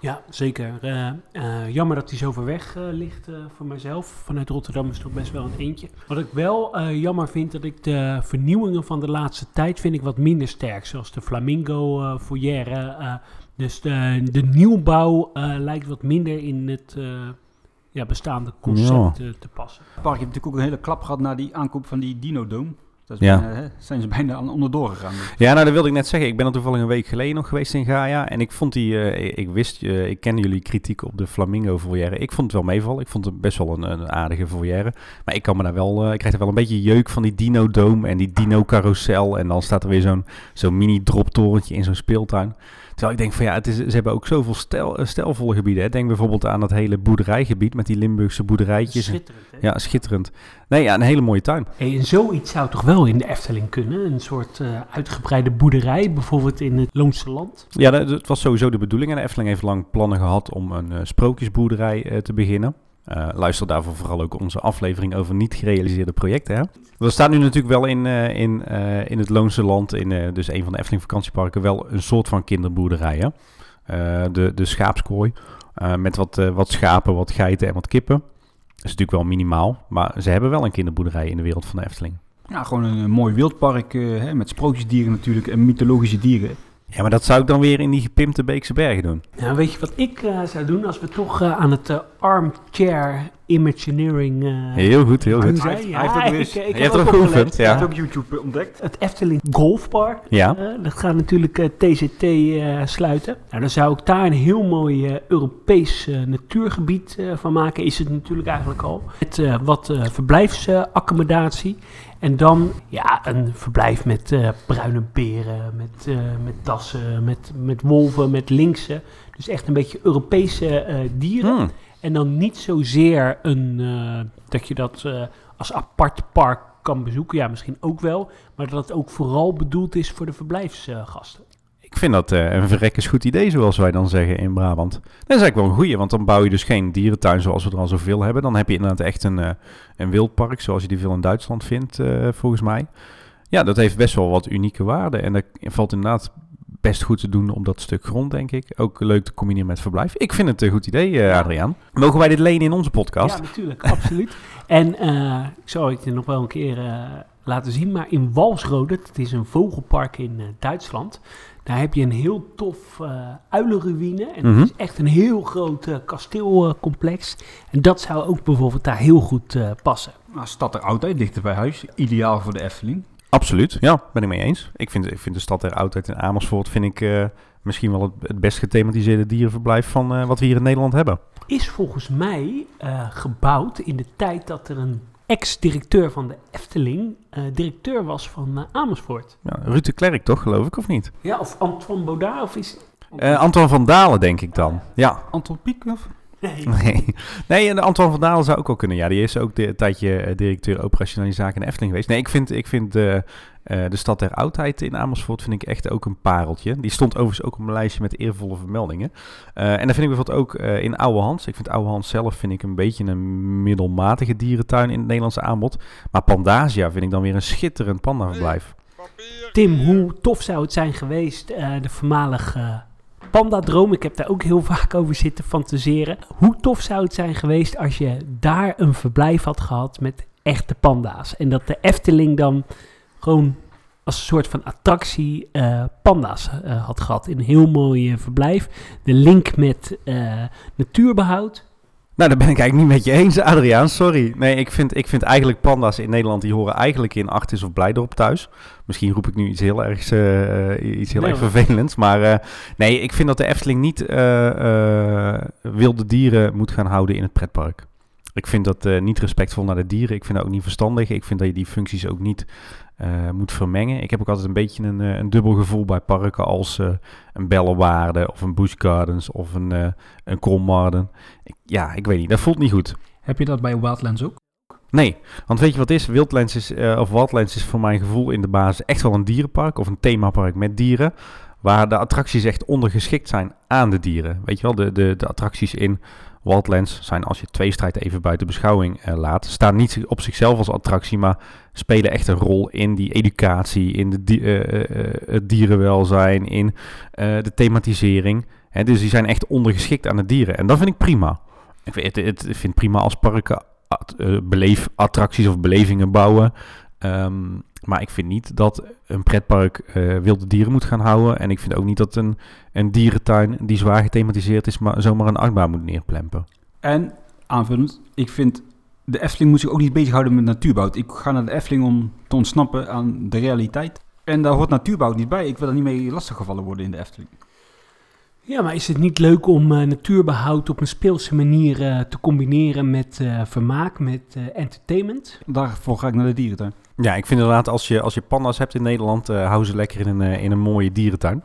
Ja, zeker. Uh, uh, jammer dat hij zo ver weg uh, ligt voor mijzelf. Vanuit Rotterdam is het toch best wel een eentje. Wat ik wel jammer vind, dat ik de vernieuwingen van de laatste tijd vind ik wat minder sterk. Zoals de Flamingo foyer. dus de, de nieuwbouw lijkt wat minder in het ja, bestaande concepten te passen. Het park heeft natuurlijk ook een hele klap gehad na die aankoop van die Dino Dome. Dat is ja. bijna, hè, zijn ze bijna aan onderdoor gegaan. Ja, nou dat wilde ik net zeggen. Ik ben er toevallig een week geleden nog geweest in Gaia. En ik vond die, uh, ik wist, uh, ik ken jullie kritiek op de Flamingo foyer. Ik vond het wel meevallen. Ik vond het best wel een, een aardige foyer. Maar ik kan me daar wel, uh, ik krijg er wel een beetje jeuk van die Dino Dome en die Dino Carousel. En dan staat er weer zo'n zo'n mini droptorentje in zo'n speeltuin. Terwijl ik denk van ja, het is, ze hebben ook zoveel stel, stelvolle gebieden. Hè. Denk bijvoorbeeld aan dat hele boerderijgebied met die Limburgse boerderijtjes. Schitterend. Hè? Ja, schitterend. Nee, ja, een hele mooie tuin. Hey, en zoiets zou toch wel in de Efteling kunnen? Een soort uh, uitgebreide boerderij, bijvoorbeeld in het Loonse Land? Ja, dat, was sowieso de bedoeling. En de Efteling heeft lang plannen gehad om een uh, sprookjesboerderij uh, te beginnen. Luister daarvoor vooral ook onze aflevering over niet gerealiseerde projecten. Hè? Er staat nu natuurlijk wel in, in, in het Loonse Land, in dus een van de Efteling vakantieparken, wel een soort van kinderboerderij. Hè? de, de schaapskooi met wat, wat schapen, wat geiten en wat kippen. Dat is natuurlijk wel minimaal, maar ze hebben wel een kinderboerderij in de wereld van de Efteling. Ja, gewoon een, een mooi wildpark hè, met sprookjesdieren natuurlijk en mythologische dieren. Ja, maar dat zou ik dan weer in die gepimpte Beekse Bergen doen. Ja, weet je wat ik uh, zou doen als we toch uh, aan het uh, armchair imagineering... heel goed, heel goed. Hij, ja, heeft ook ik, er ook geoefend, ja. Hij heeft ook YouTube ontdekt. Het Efteling Golfpark. Ja. dat gaat natuurlijk TCT sluiten. Nou, dan zou ik daar een heel mooi Europees natuurgebied van maken. Is het natuurlijk eigenlijk al. Met wat verblijfsaccommodatie. En dan ja, een verblijf met uh, bruine beren, met, uh, met dassen, met, met wolven, met linksen. Dus echt een beetje Europese uh, dieren. Hmm. En dan niet zozeer een, dat je dat als apart park kan bezoeken. Ja, misschien ook wel. Maar dat het ook vooral bedoeld is voor de verblijfsgasten. Ik vind dat uh, een verrekkers goed idee, zoals wij dan zeggen in Brabant. Dat is eigenlijk wel een goeie, want dan bouw je dus geen dierentuin zoals we er al zoveel hebben. Dan heb je inderdaad echt een, uh, een wildpark, zoals je die veel in Duitsland vindt, uh, volgens mij. Ja, dat heeft best wel wat unieke waarden. En dat valt inderdaad best goed te doen op dat stuk grond, denk ik. Ook leuk te combineren met verblijf. Ik vind het een goed idee, Adriaan. Mogen wij dit lenen in onze podcast? Ja, natuurlijk, absoluut. En ik zou het je nog wel een keer laten zien, maar in Walsrode, het is een vogelpark in Duitsland... Daar heb je een heel tof uh, uilenruïne. En Mhm. het is echt een heel groot uh, kasteelcomplex. en dat zou ook bijvoorbeeld daar heel goed uh, passen. Nou, stad er oudheid, dichter bij huis. Ideaal voor de Efteling. Absoluut, ja, ben ik mee eens. Ik vind, ik vind de stad der oudheid in Amersfoort vind ik, uh, misschien wel het, het best gethematiseerde dierenverblijf van uh, wat we hier in Nederland hebben. Is volgens mij uh, gebouwd in de tijd dat er een ex-directeur van de Efteling uh, directeur was van uh, Amersfoort. Ja, Ruud de Klerk toch, geloof ik, of niet? Ja, of Antoine Baudard, of is... Uh, Antoine van Dalen, denk ik dan. Ja. Anton Pieck, of? Nee. Nee, nee en Antoine van Dalen zou ook wel kunnen. Ja, die is ook de, een tijdje directeur operationele zaken in de Efteling geweest. Nee, ik vind, ik vind de, uh, de stad der oudheid in Amersfoort vind ik echt ook een pareltje. Die stond overigens ook op mijn lijstje met eervolle vermeldingen. Uh, en dan vind ik bijvoorbeeld ook uh, in Oude Hans. Ik vind Oude Hans zelf vind ik een beetje een middelmatige dierentuin in het Nederlandse aanbod. Maar Pandasia vind ik dan weer een schitterend pandaverblijf. Tim, hoe tof zou het zijn geweest, de voormalige Panda-droom. Ik heb daar ook heel vaak over zitten fantaseren. Hoe tof zou het zijn geweest als je daar een verblijf had gehad met echte panda's. En dat de Efteling dan gewoon als een soort van attractie uh, panda's uh, had gehad. In een heel mooi uh, verblijf. De link met natuurbehoud. Nou, daar ben ik eigenlijk niet met je eens, Adriaan. Sorry. Nee, ik vind, ik vind eigenlijk panda's in Nederland, die horen eigenlijk in Artis of Blijdorp thuis. Misschien roep ik nu iets heel erg, uh, iets heel nee, erg vervelends. Maar uh, nee, ik vind dat de Efteling niet uh, wilde dieren moet gaan houden in het pretpark. Ik vind dat niet respectvol naar de dieren. Ik vind dat ook niet verstandig. Ik vind dat je die functies ook niet uh, moet vermengen. Ik heb ook altijd een beetje een, uh, een dubbel gevoel bij parken als uh, een Bellewaarde of een Busch Gardens of een, een Kolmarden. Ik, ja, ik weet niet. Dat voelt niet goed. Heb je dat bij Wildlands ook? Nee, want weet je wat is? Wildlands is, of Wildlands is voor mijn gevoel in de basis echt wel een dierenpark of een themapark met dieren. Waar de attracties echt ondergeschikt zijn aan de dieren. Weet je wel, de, de, de attracties in Wildlands zijn als je tweestrijd even buiten beschouwing uh, laat, staan niet op zichzelf als attractie, maar spelen echt een rol in die educatie, in de uh, uh, het dierenwelzijn, in de thematisering. Hè, dus die zijn echt ondergeschikt aan de dieren. En dat vind ik prima. Ik vind het, het, het vind prima als parken at, beleefattracties of belevingen bouwen. Um, maar ik vind niet dat een pretpark uh, wilde dieren moet gaan houden. En ik vind ook niet dat een, een dierentuin die zwaar gethematiseerd is, maar zomaar een achtbaan moet neerplempen. En aanvullend. Ik vind, de Efteling moet zich ook niet bezighouden met natuurbouw. Ik ga naar de Efteling om te ontsnappen aan de realiteit. En daar hoort natuurbouw niet bij. Ik wil er niet mee lastiggevallen worden in de Efteling. Ja, maar is het niet leuk om uh, natuurbehoud op een speelse manier uh, te combineren met uh, vermaak, met entertainment? Daarvoor ga ik naar de dierentuin. Ja, ik vind inderdaad, als je, als je panda's hebt in Nederland, hou ze lekker in een, in een mooie dierentuin.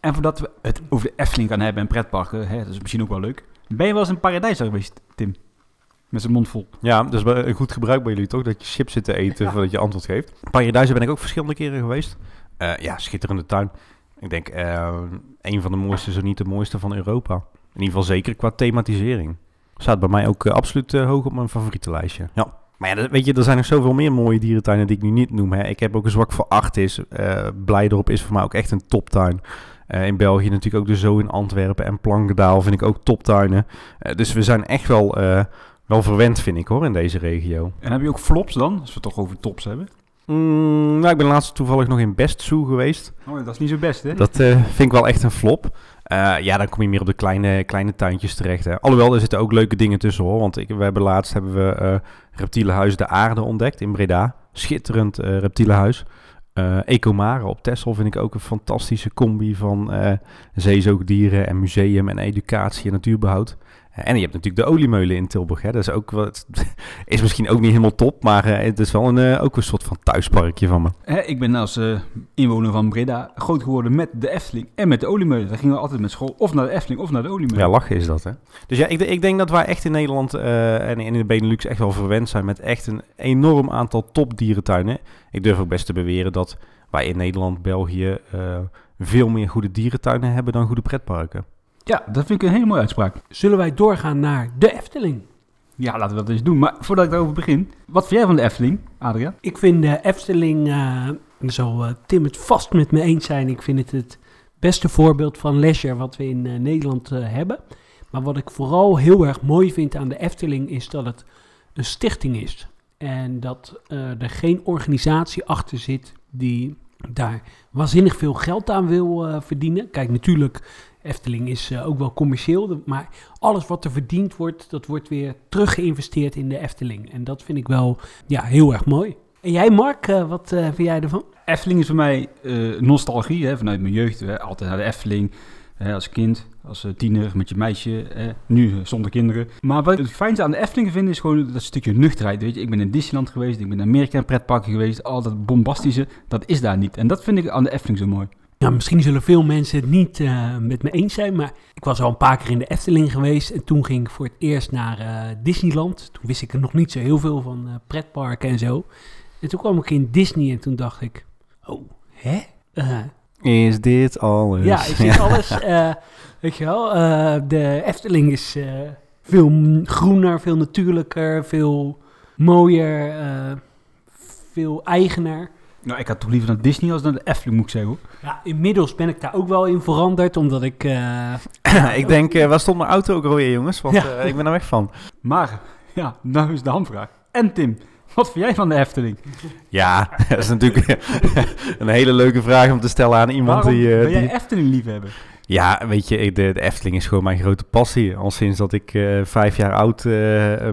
En voordat we het over de Efteling gaan hebben en pretparken, hè, dat is misschien ook wel leuk. Ben je wel eens in paradijs geweest, Tim? Met zijn mond vol. Ja, dat is een goed gebruik bij jullie toch? Dat je chips zit te eten voordat je antwoord geeft. Paradijs ben ik ook verschillende keren geweest. ja, schitterende tuin. Ik denk uh, een van de mooiste, zo niet de mooiste van Europa. In ieder geval zeker qua thematisering. Staat bij mij ook uh, absoluut uh, hoog op mijn favoriete lijstje. Ja. Maar ja, weet je, er zijn nog zoveel meer mooie dierentuinen die ik nu niet noem. Hè. Ik heb ook een zwak voor Artis. Uh, Blijdorp is voor mij ook echt een toptuin. in België natuurlijk ook de Zoo in Antwerpen en Plankendaal vind ik ook toptuinen. dus we zijn echt wel, wel verwend, vind ik hoor, in deze regio. En heb je ook flops dan, als we het toch over tops hebben? Mm, nou, ik ben laatst toevallig nog in Best Zoo geweest. Oh, dat is niet zo best, hè? Dat vind ik wel echt een flop. Uh, ja, dan kom je meer op de kleine, kleine tuintjes terecht. Hè. Alhoewel, er zitten ook leuke dingen tussen, hoor. Want ik, we hebben laatst hebben we uh, reptielenhuis De Aarde ontdekt in Breda. Schitterend reptielenhuis. Ecomare op Texel vind ik ook een fantastische combi van zeezoogdieren en museum en educatie en natuurbehoud. En je hebt natuurlijk de oliemeulen in Tilburg. Hè. Dat is, ook wat, is misschien ook niet helemaal top, maar uh, het is wel een, uh, ook een soort van thuisparkje van me. Hè, ik ben als uh, inwoner van Breda groot geworden met de Efteling en met de oliemeulen. Daar gingen we altijd met school of naar de Efteling of naar de oliemeulen. Ja, lachen is dat hè. Dus ja, ik, ik denk dat wij echt in Nederland en in de Benelux echt wel verwend zijn met echt een enorm aantal topdierentuinen. Ik durf ook best te beweren dat wij in Nederland, België veel meer goede dierentuinen hebben dan goede pretparken. Ja, dat vind ik een hele mooie uitspraak. Zullen wij doorgaan naar de Efteling? Ja, laten we dat eens doen. Maar voordat ik daarover begin, wat vind jij van de Efteling, Adriaan? Ik vind de Efteling, uh, zal uh, Tim het vast met me eens zijn, ik vind het het beste voorbeeld van leisure wat we in uh, Nederland hebben. Maar wat ik vooral heel erg mooi vind aan de Efteling is dat het een stichting is. En dat er geen organisatie achter zit die daar waanzinnig veel geld aan wil verdienen. Kijk, natuurlijk Efteling is uh, ook wel commercieel, maar alles wat er verdiend wordt, dat wordt weer teruggeïnvesteerd in de Efteling. En dat vind ik wel ja, heel erg mooi. En jij, Mark, uh, wat uh, vind jij ervan? Efteling is voor mij nostalgie, hè, vanuit mijn jeugd. Hè, altijd naar de Efteling, hè, als kind, als tiener, met je meisje. nu zonder kinderen. Maar wat ik het fijnste aan de Efteling vind, is gewoon dat stukje nuchterheid. Weet je? Ik ben in Disneyland geweest, ik ben in Amerika in pretparken geweest. Al dat bombastische, dat is daar niet. En dat vind ik aan de Efteling zo mooi. Nou, misschien zullen veel mensen het niet uh, met me eens zijn, maar ik was al een paar keer in de Efteling geweest en toen ging ik voor het eerst naar uh, Disneyland. Toen wist ik er nog niet zo heel veel van uh, pretparken en zo. En toen kwam ik in Disney en toen dacht ik, oh, hè? is dit alles? Ja, is dit alles? weet je wel, de Efteling is veel groener, veel natuurlijker, veel mooier, veel eigener. Nou, ik had toch liever naar Disney als naar de Efteling, moet ik zeggen. Hoor. Ja, inmiddels ben ik daar ook wel in veranderd, omdat ik... Uh... ik denk, uh, waar stond mijn auto ook alweer, jongens? Want ja. uh, ik ben er weg van. Maar, ja, nou is de handvraag. En Tim, wat vind jij van de Efteling? Ja, dat is natuurlijk een hele leuke vraag om te stellen aan iemand Waarom die... ben jij die... Efteling liefhebber? Ja, weet je, de, de, Efteling is gewoon mijn grote passie. Al sinds dat ik vijf jaar oud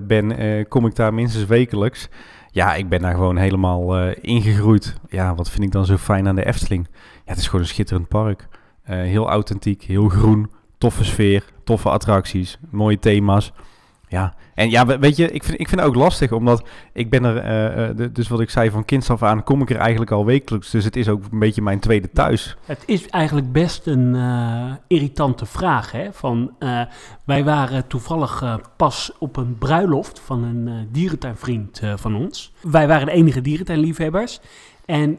ben, kom ik daar minstens wekelijks ja, ik ben daar gewoon helemaal uh, ingegroeid. Ja, wat vind ik dan zo fijn aan de Efteling? Ja, het is gewoon een schitterend park. Uh, heel authentiek, heel groen, toffe sfeer, toffe attracties, mooie thema's. Ja, en ja, weet je, ik vind, ik vind het ook lastig, omdat ik ben er, uh, dus wat ik zei, van kinds af aan kom ik er eigenlijk al wekelijks. Dus het is ook een beetje mijn tweede thuis. Het is eigenlijk best een uh, irritante vraag, hè. Van, wij waren toevallig pas op een bruiloft van een dierentuinvriend van ons. Wij waren de enige dierentuinliefhebbers. En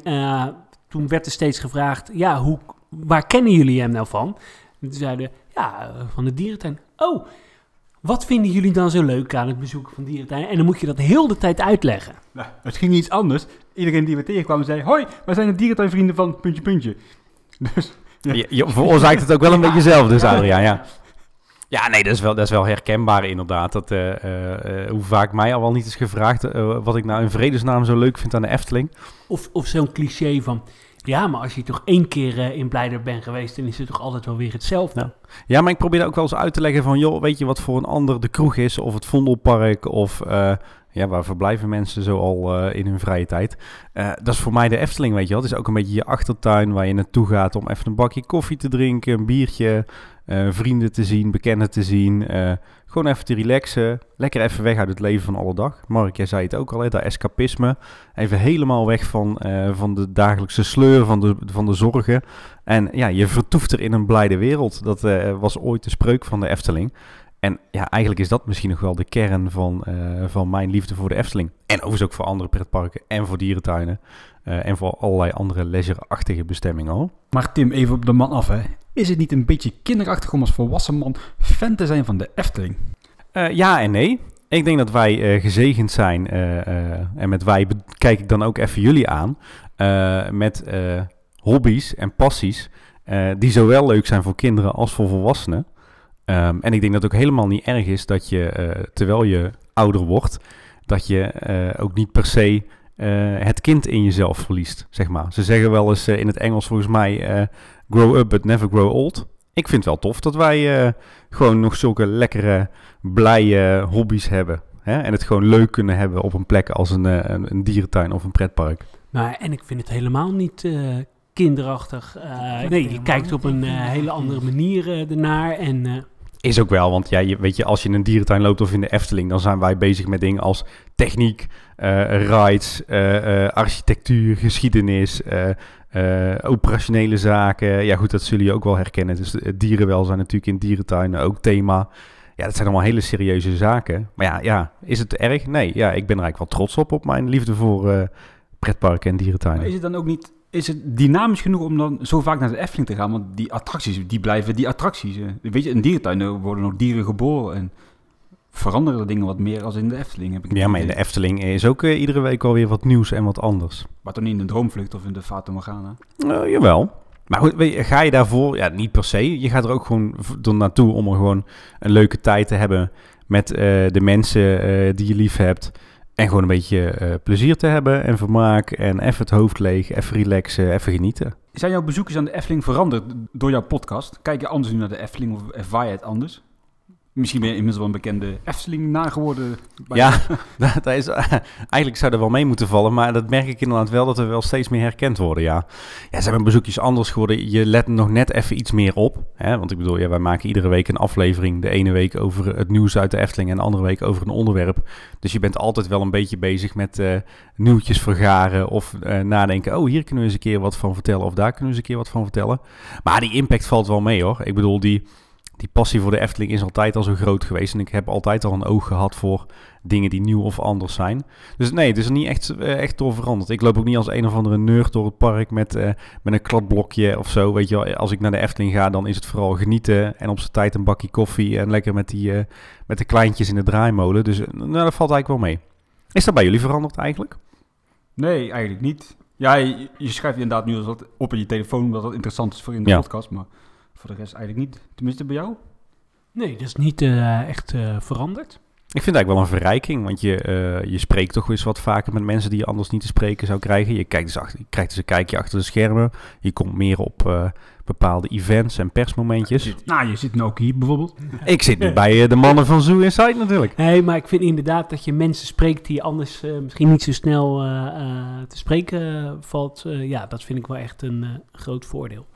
toen werd er steeds gevraagd, ja, hoe, waar kennen jullie hem nou van? En toen zeiden ja, van de dierentuin. Oh, wat vinden jullie dan zo leuk aan het bezoeken van dierentuinen? En dan moet je dat heel de tijd uitleggen. Nou, het ging niet anders. Iedereen die we tegenkwamen zei... Hoi, wij zijn de dierentuinvrienden van puntje puntje. Dus... Ja. Je, je veroorzaakt het ook wel een beetje zelf dus, Adriaan, ja. Ja, nee, dat is wel, dat is wel herkenbaar inderdaad. Dat, uh, uh, hoe vaak mij al wel niet is gevraagd... wat ik nou in vredesnaam zo leuk vind aan de Efteling. Of, of zo'n cliché van... Ja, maar als je toch één keer eh, in Blijder bent geweest, dan is het toch altijd wel weer hetzelfde. Ja. Maar ik probeer ook wel eens uit te leggen van, joh, weet je wat voor een ander de kroeg is, of het Vondelpark, of eh, ja, waar verblijven mensen zo al eh, in hun vrije tijd. Dat is voor mij de Efteling, weet je wel. Het is ook een beetje je achtertuin waar je naartoe gaat om even een bakje koffie te drinken, een biertje, vrienden te zien, bekenden te zien. Gewoon even te relaxen, lekker even weg uit het leven van alle dag. Mark, jij zei het ook al, hè, dat escapisme. Even helemaal weg van, eh, van de dagelijkse sleur, van de, van de zorgen. En ja, je vertoeft er in een blijde wereld. Dat eh, was ooit de spreuk van de Efteling. En ja, eigenlijk is dat misschien nog wel de kern van, eh, van mijn liefde voor de Efteling. En overigens ook voor andere pretparken en voor dierentuinen. en voor allerlei andere leisureachtige bestemmingen hoor. Maar Tim, even op de man af, hè. Is het niet een beetje kinderachtig om als volwassen man fan te zijn van de Efteling? Eh, ja en nee. Ik denk dat wij eh, gezegend zijn. eh, en met wij kijk ik dan ook even jullie aan. met hobby's en passies. die zowel leuk zijn voor kinderen als voor volwassenen. Ehm, en ik denk dat het ook helemaal niet erg is dat je, terwijl je ouder wordt, dat je ook niet per se het kind in jezelf verliest, zeg maar. Ze zeggen wel eens in het Engels volgens mij, grow up but never grow old. Ik vind het wel tof dat wij eh, gewoon nog zulke lekkere, blije hobby's hebben. Hè? En het gewoon leuk kunnen hebben op een plek als een, eh, een, een dierentuin of een pretpark. Nou, en ik vind het helemaal niet eh, kinderachtig. Nee, je kijkt op een hele andere manier ernaar. En Is ook wel, want ja, je, weet je, als je in een dierentuin loopt of in de Efteling, dan zijn wij bezig met dingen als techniek, rides, architectuur, geschiedenis, eh, eh, operationele zaken. Ja, goed, dat zullen jullie ook wel herkennen. Dus het dierenwelzijn natuurlijk in dierentuinen ook thema. Ja, dat zijn allemaal hele serieuze zaken. Maar ja, ja is het erg? Nee, ja, ik ben er eigenlijk wel trots op, op mijn liefde voor eh, pretparken en dierentuinen. is het dan ook niet... Is het dynamisch genoeg om dan zo vaak naar de Efteling te gaan? Want die attracties, die blijven die attracties. Weet je, in dierentuinen worden nog dieren geboren en veranderen de dingen wat meer als in de Efteling. Heb ik Ja, maar in de. Efteling is ook eh, iedere week alweer wat nieuws en wat anders. Maar toch niet in de Droomvlucht of in de Fata Morgana? Nou, jawel. Maar goed, je, ga je daarvoor? Ja, niet per se. Je gaat er ook gewoon er naartoe om er gewoon een leuke tijd te hebben met eh, de mensen eh, die je lief hebt. En gewoon een beetje plezier te hebben en vermaak. En even het hoofd leeg, even relaxen, even genieten. Zijn jouw bezoekjes aan de Efteling veranderd door jouw podcast? Kijk je anders nu naar de Efteling of ervaar je het anders? Misschien ben inmiddels wel een bekende Efteling nageworden. Ja, dat, is, eigenlijk zou er wel mee moeten vallen. Maar dat merk ik inderdaad wel dat we wel steeds meer herkend worden, ja. Ja, zijn bezoekjes anders geworden. Je let nog net even iets meer op. Hè? Want ik bedoel, ja, wij maken iedere week een aflevering. De ene week over het nieuws uit de Efteling en de andere week over een onderwerp. Dus je bent altijd wel een beetje bezig met eh, nieuwtjes vergaren of eh, nadenken. Oh, hier kunnen we eens een keer wat van vertellen of daar kunnen we eens een keer wat van vertellen. Maar die impact valt wel mee hoor. Ik bedoel, die, die passie voor de Efteling is altijd al zo groot geweest. En ik heb altijd al een oog gehad voor dingen die nieuw of anders zijn. Dus nee, het is er niet echt, eh, echt door veranderd. Ik loop ook niet als een of andere nerd door het park met, eh, met een kladblokje of zo. Weet je wel, als ik naar de Efteling ga, dan is het vooral genieten en op zijn tijd een bakje koffie en lekker met, die, eh, met de kleintjes in de draaimolen. Dus nou, dat valt eigenlijk wel mee. Is dat bij jullie veranderd eigenlijk? Nee, eigenlijk niet. Ja, je, je schrijft inderdaad nu wat op in je telefoon omdat dat interessant is voor in de Ja. podcast. Maar voor de rest eigenlijk niet. Tenminste bij jou? nee, dat is niet eh, echt eh, veranderd. Ik vind het eigenlijk wel een verrijking, want je, eh, je spreekt toch eens wat vaker met mensen die je anders niet te spreken zou krijgen. Je, kijkt dus achter, je krijgt dus een kijkje achter de schermen. Je komt meer op eh, bepaalde events en persmomentjes. Je zit, nou, je zit nu ook hier bijvoorbeeld. Ik zit nu bij de mannen van Zoo Inside natuurlijk. Nee, maar ik vind inderdaad dat je mensen spreekt die anders eh, misschien niet zo snel eh, eh, te spreken valt. Eh, ja, dat vind ik wel echt een eh, groot voordeel.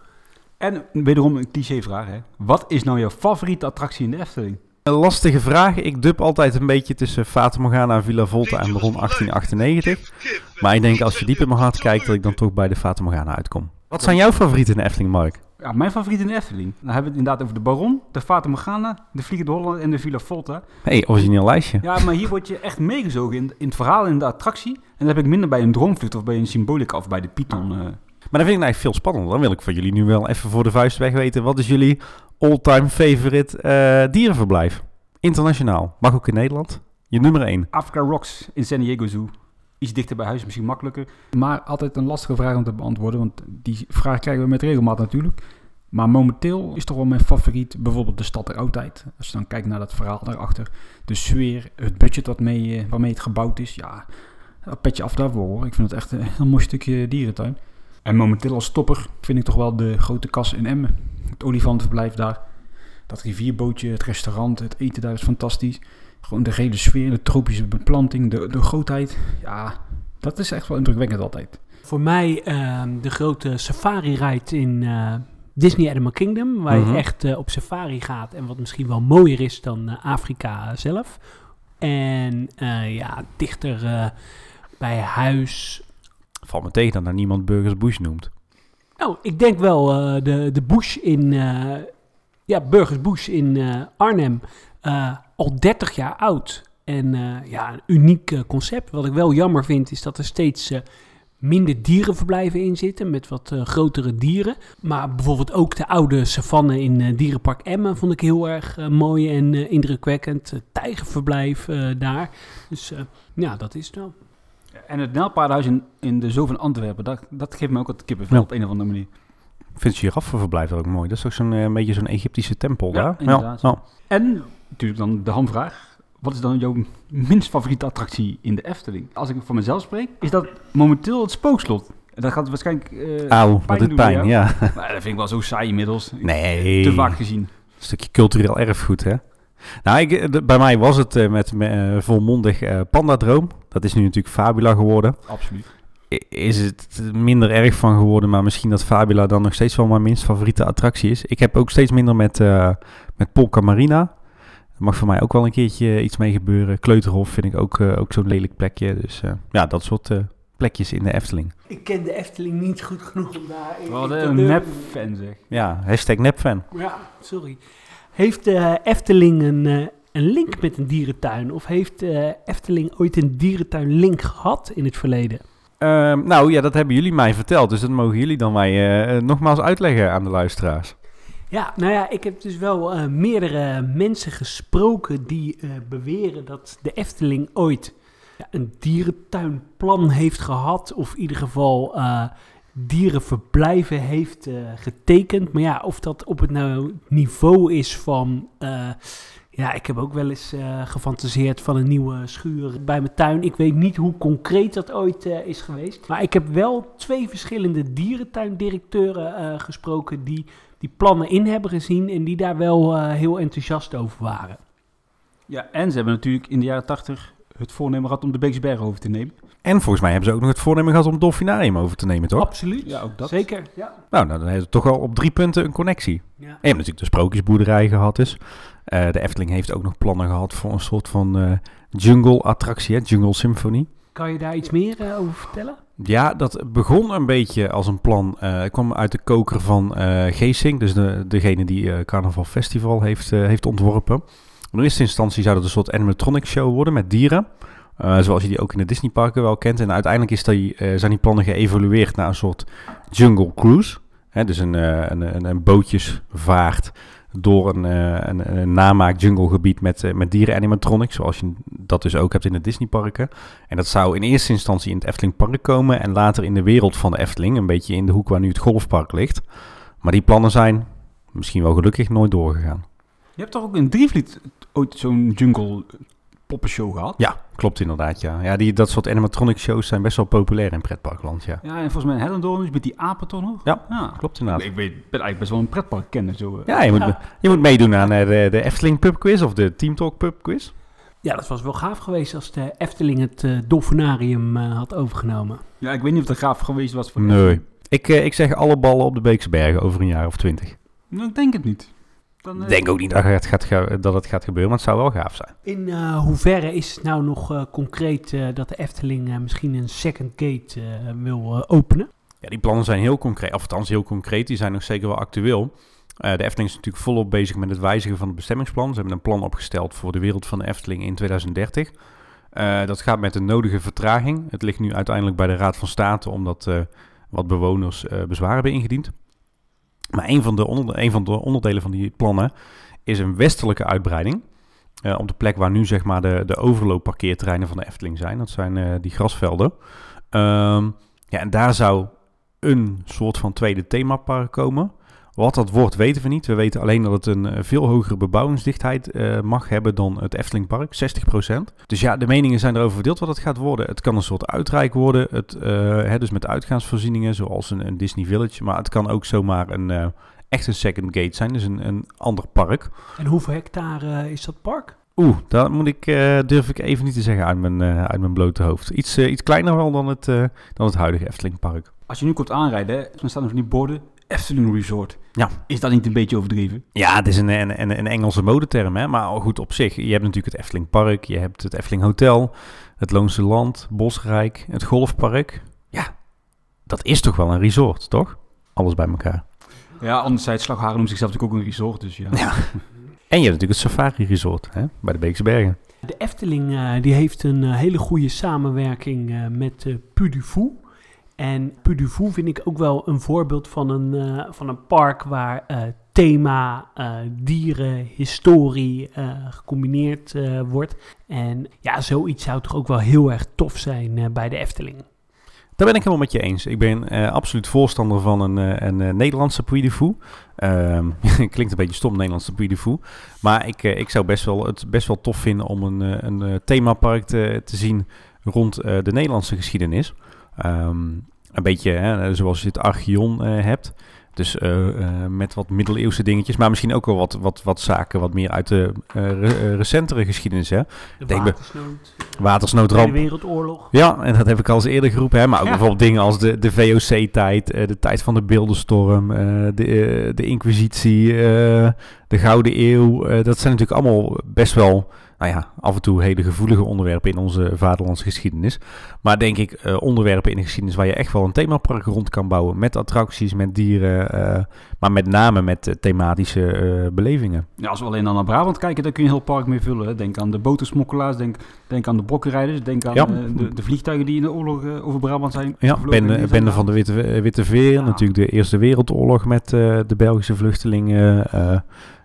En wederom een clichévraag, hè. Wat is nou jouw favoriete attractie in de Efteling? Een lastige vraag. Ik dub altijd een beetje tussen Fata Morgana, Villa Volta en Baron 1898. Maar ik denk als je diep in mijn hart kijkt, dat ik dan toch bij de Fata Morgana uitkom. Wat zijn jouw favorieten in de Efteling, Mark? Ja, mijn favoriet in de Efteling. Dan hebben we het inderdaad over de Baron, de Fata Morgana, de Vliegende Holland en de Villa Volta. hey, origineel lijstje. Ja, maar hier word je echt meegezogen in, in het verhaal, in de attractie. En dat heb ik minder bij een Droomvlucht of bij een Symbolica of bij de Python. eh. Maar dan vind ik het eigenlijk veel spannender. Dan wil ik van jullie nu wel even voor de vuist weg weten. Wat is jullie all-time favorite eh, dierenverblijf? Internationaal. Mag ook in Nederland. Je nummer 1. Africa Rocks in San Diego Zoo. Iets dichter bij huis, misschien makkelijker. Maar altijd een lastige vraag om te beantwoorden, want die vraag krijgen we met regelmaat natuurlijk. Maar momenteel is toch wel mijn favoriet bijvoorbeeld de stad der oudheid. Als je dan kijkt naar dat verhaal daarachter. De sfeer, het budget wat mee, eh, waarmee het gebouwd is. Ja, dat petje af daarvoor hoor. Ik vind het echt een heel mooi stukje dierentuin. En momenteel als stopper vind ik toch wel de grote kas in Emmen. Het olifantenverblijf daar. Dat rivierbootje, het restaurant, het eten daar is fantastisch. Gewoon de hele sfeer, de tropische beplanting, de, de grootheid. Ja, dat is echt wel indrukwekkend altijd. Voor mij ehm, de grote safari-ride in eh, Disney Animal Kingdom. Waar Mhm. je echt eh, op safari gaat. En wat misschien wel mooier is dan eh, Afrika zelf. En ja, dichter bij huis. Valt me tegen dat nou niemand Burgers Bush noemt. Nou, ik denk wel eh, de, de Bush in... eh, ja, Burgers Bush in eh, Arnhem. al 30 jaar oud. En ja, een uniek concept. Wat ik wel jammer vind, is dat er steeds minder dierenverblijven in zitten. Met wat grotere dieren. Maar bijvoorbeeld ook de oude savanne in Dierenpark Emmen vond ik heel erg mooi en indrukwekkend. Tijgerverblijf daar. Dus ja, dat is het wel. En het Nijlpaardenhuis in, in de Zoo van Antwerpen, dat, dat geeft me ook wat kippenvel Ja. op een of andere manier. Ik vind het giraffenverblijf ook mooi. Dat is ook zo'n eh, een beetje zo'n Egyptische tempel Ja, daar. inderdaad. Ja, En natuurlijk dan de hamvraag. Wat is dan jouw minst favoriete attractie in de Efteling? Als ik voor mezelf spreek, is dat momenteel het spookslot. En dat gaat waarschijnlijk... eh, Auw, wat het doen, pijn, ja. Maar dat vind ik wel zo saai inmiddels. Nee. Te vaak gezien. Een stukje cultureel erfgoed, hè? Nou, ik, eh, de- bij mij was het eh, met, eh, volmondig eh Pandadroom. Dat is nu natuurlijk Fabula geworden. Absoluut. I- Is het minder erg van geworden, maar misschien dat Fabula dan nog steeds wel mijn minst favoriete attractie is. Ik heb ook steeds minder met, eh met Polka Marina. Er mag voor mij ook wel een keertje iets mee gebeuren. Kleuterhof vind ik ook, eh, ook zo'n lelijk plekje. Dus eh, ja, dat soort eh, plekjes in de Efteling. Ik ken de Efteling niet goed genoeg om daar... Wat een nep-fan zeg. Ja, hashtag nepfan. Ja, sorry. Heeft de Efteling een, eh, een link met een dierentuin? Of heeft de Efteling ooit een dierentuin link gehad in het verleden? Ehm, nou ja, dat hebben jullie mij verteld. Dus dat mogen jullie dan mij eh, eh, nogmaals uitleggen aan de luisteraars. Ja, nou ja, ik heb dus wel eh, meerdere mensen gesproken die eh, beweren dat de Efteling ooit ja, een dierentuinplan heeft gehad. Of in ieder geval eh, dierenverblijven heeft eh, getekend. Maar ja, of dat op het nou niveau is van... eh, ja, ik heb ook wel eens eh, gefantaseerd van een nieuwe schuur bij mijn tuin. Ik weet niet hoe concreet dat ooit is geweest. Maar ik heb wel twee verschillende dierentuindirecteuren gesproken die die plannen in hebben gezien en die daar wel heel enthousiast over waren. Ja, en ze hebben natuurlijk in de jaren 80 het voornemen gehad om de Beekse Bergen over te nemen. En volgens mij hebben ze ook nog het voornemen gehad om het Dolfinarium over te nemen, toch? Absoluut. Ja, ook dat. Zeker. Ja. Nou, nou, dan heeft het toch wel op drie punten een connectie. ja. En je hebt natuurlijk de sprookjesboerderij gehad dus. Eh, de Efteling heeft ook nog plannen gehad voor een soort van eh, jungle-attractie, hè? Jungle Symphony. Kan je daar iets meer eh, over vertellen? Ja, dat begon een beetje als een plan. eh het kwam uit de koker van eh Geesink, dus de, degene die eh, Carnaval Festival heeft, heeft ontworpen. In eerste instantie zou dat een soort animatronic show worden met dieren. Eh, zoals je die ook in de Disneyparken wel kent. En uiteindelijk is die, eh, zijn die plannen geëvolueerd naar een soort jungle cruise. Hè, dus een, eh, een, een, een bootjesvaart door een, een, een namaak junglegebied met, met dieren animatronics. Zoals je dat dus ook hebt in de Disneyparken. En dat zou in eerste instantie in het Efteling Park komen en later in de wereld van de Efteling, een beetje in de hoek waar nu het golfpark ligt. Maar die plannen zijn misschien wel gelukkig nooit doorgegaan. Je hebt toch ook in Drievliet ooit zo'n jungle poppenshow gehad? Ja, klopt inderdaad, ja. Ja, die, dat soort animatronic shows zijn best wel populair in pretparkland, ja. Ja, en volgens mij in Hellendoorn is met die apen toch nog? Ja, ja. Klopt inderdaad. Ik weet, ben eigenlijk best wel een pretpark kenner zo. eh. Ja, je moet, Ja. je moet meedoen aan eh, de, de Efteling Pub Quiz of de Team Talk Pub Quiz. Ja, dat was wel gaaf geweest als de Efteling het eh Dolfinarium eh, had overgenomen. Ja, ik weet niet of dat gaaf geweest was voor Nee. Ik, ik zeg alle ballen op de Beekse Bergen over een jaar of twintig. Nou, ik denk het niet. Dan, Ik eh, denk ook niet dat het, gaat, dat het gaat gebeuren, maar het zou wel gaaf zijn. In eh, hoeverre is het nou nog eh, concreet eh, dat de Efteling eh, misschien een second gate eh, wil openen? Ja, die plannen zijn heel concreet, of althans heel concreet, die zijn nog zeker wel actueel. Eh, de Efteling is natuurlijk volop bezig met het wijzigen van het bestemmingsplan. Ze hebben een plan opgesteld voor de wereld van de Efteling in 2030. Eh, dat gaat met de nodige vertraging. Het ligt nu uiteindelijk bij de Raad van State, omdat eh, wat bewoners eh, bezwaar hebben ingediend. Maar een van, de onder, van de onderdelen van die plannen is een westelijke uitbreiding. Eh, op de plek waar nu zeg maar de, de overloopparkeerterreinen van de Efteling zijn. Dat zijn eh, die grasvelden. Ehm, ja, en daar zou een soort van tweede themapark komen. Wat dat wordt, weten we niet. We weten alleen dat het een eh, veel hogere bebouwingsdichtheid eh, mag hebben dan het Eftelingpark, 60%. Dus ja, de meningen zijn erover verdeeld wat het gaat worden. Het kan een soort uitrijk worden, het, eh, hè, dus met uitgaansvoorzieningen zoals een, een Disney Village. Maar het kan ook zomaar een, eh, echt een second gate zijn, dus een, een ander park. En hoeveel hectare is dat park? Oeh, dat moet ik, eh, durf ik even niet te zeggen uit mijn, eh, uit mijn blote hoofd. Iets, iets kleiner wel dan het, eh, dan het huidige Eftelingpark. Als je nu komt aanrijden, dan staan er van die borden Efteling Resort. Ja. Is dat niet een beetje overdreven? Ja, het is een, een, een, een Engelse modeterm, hè? maar goed op zich. Je hebt natuurlijk het Efteling Park, je hebt het Efteling Hotel, het Loonse Land, Bosrijk, het Golfpark. Ja, dat is toch wel een resort, toch? Alles bij elkaar. Ja, anderzijds, Slagharen noemt zichzelf natuurlijk ook een resort, dus ja. Ja. En je hebt natuurlijk het Safari Resort hè? bij de Beekse Bergen. De Efteling eh, die heeft een eh, hele goede samenwerking eh, met uh. En Puy du Fou vind ik ook wel een voorbeeld van een, eh, van een park waar eh, thema, eh, dieren, historie gecombineerd wordt. En ja, zoiets zou toch ook wel heel erg tof zijn bij de Efteling. Daar ben ik helemaal met je eens. Ik ben absoluut voorstander van een, een, Nederlandse Puy du Fou. Ehm, klinkt een beetje stom, Nederlandse Puy Fou. Maar ik, ik zou best wel, het best wel tof vinden om een, een themapark te, te zien rond de Nederlandse geschiedenis. Ehm, een beetje hè, zoals je het Archeon eh, hebt. Dus eh, eh, met wat middeleeuwse dingetjes. Maar misschien ook wel wat, wat, wat zaken wat meer uit de re- recentere geschiedenis. Hè? De Denk watersnood, Watersnoodramp. Tweede Wereldoorlog. Ja, en dat heb ik al eens eerder geroepen. Hè? Maar ook Ja. bijvoorbeeld dingen als de, de VOC-tijd, de tijd van de beeldenstorm, de, de Inquisitie, de Gouden Eeuw. Dat zijn natuurlijk allemaal best wel, nou ja, af en toe hele gevoelige onderwerpen in onze vaderlandse geschiedenis. Maar denk ik, eh, onderwerpen in de geschiedenis waar je echt wel een themapark rond kan bouwen. Met attracties, met dieren, eh, maar met name met eh, thematische belevingen. Ja, als we alleen al naar Brabant kijken, dan kun je een heel park mee vullen. Denk aan de botensmokkelaars, denk, denk aan de brokkenrijders, denk aan Ja. de, de vliegtuigen die in de oorlog over Brabant zijn Ja, bende, bende van de Witte, Witte Veer, Ja. natuurlijk de Eerste Wereldoorlog met de Belgische vluchtelingen.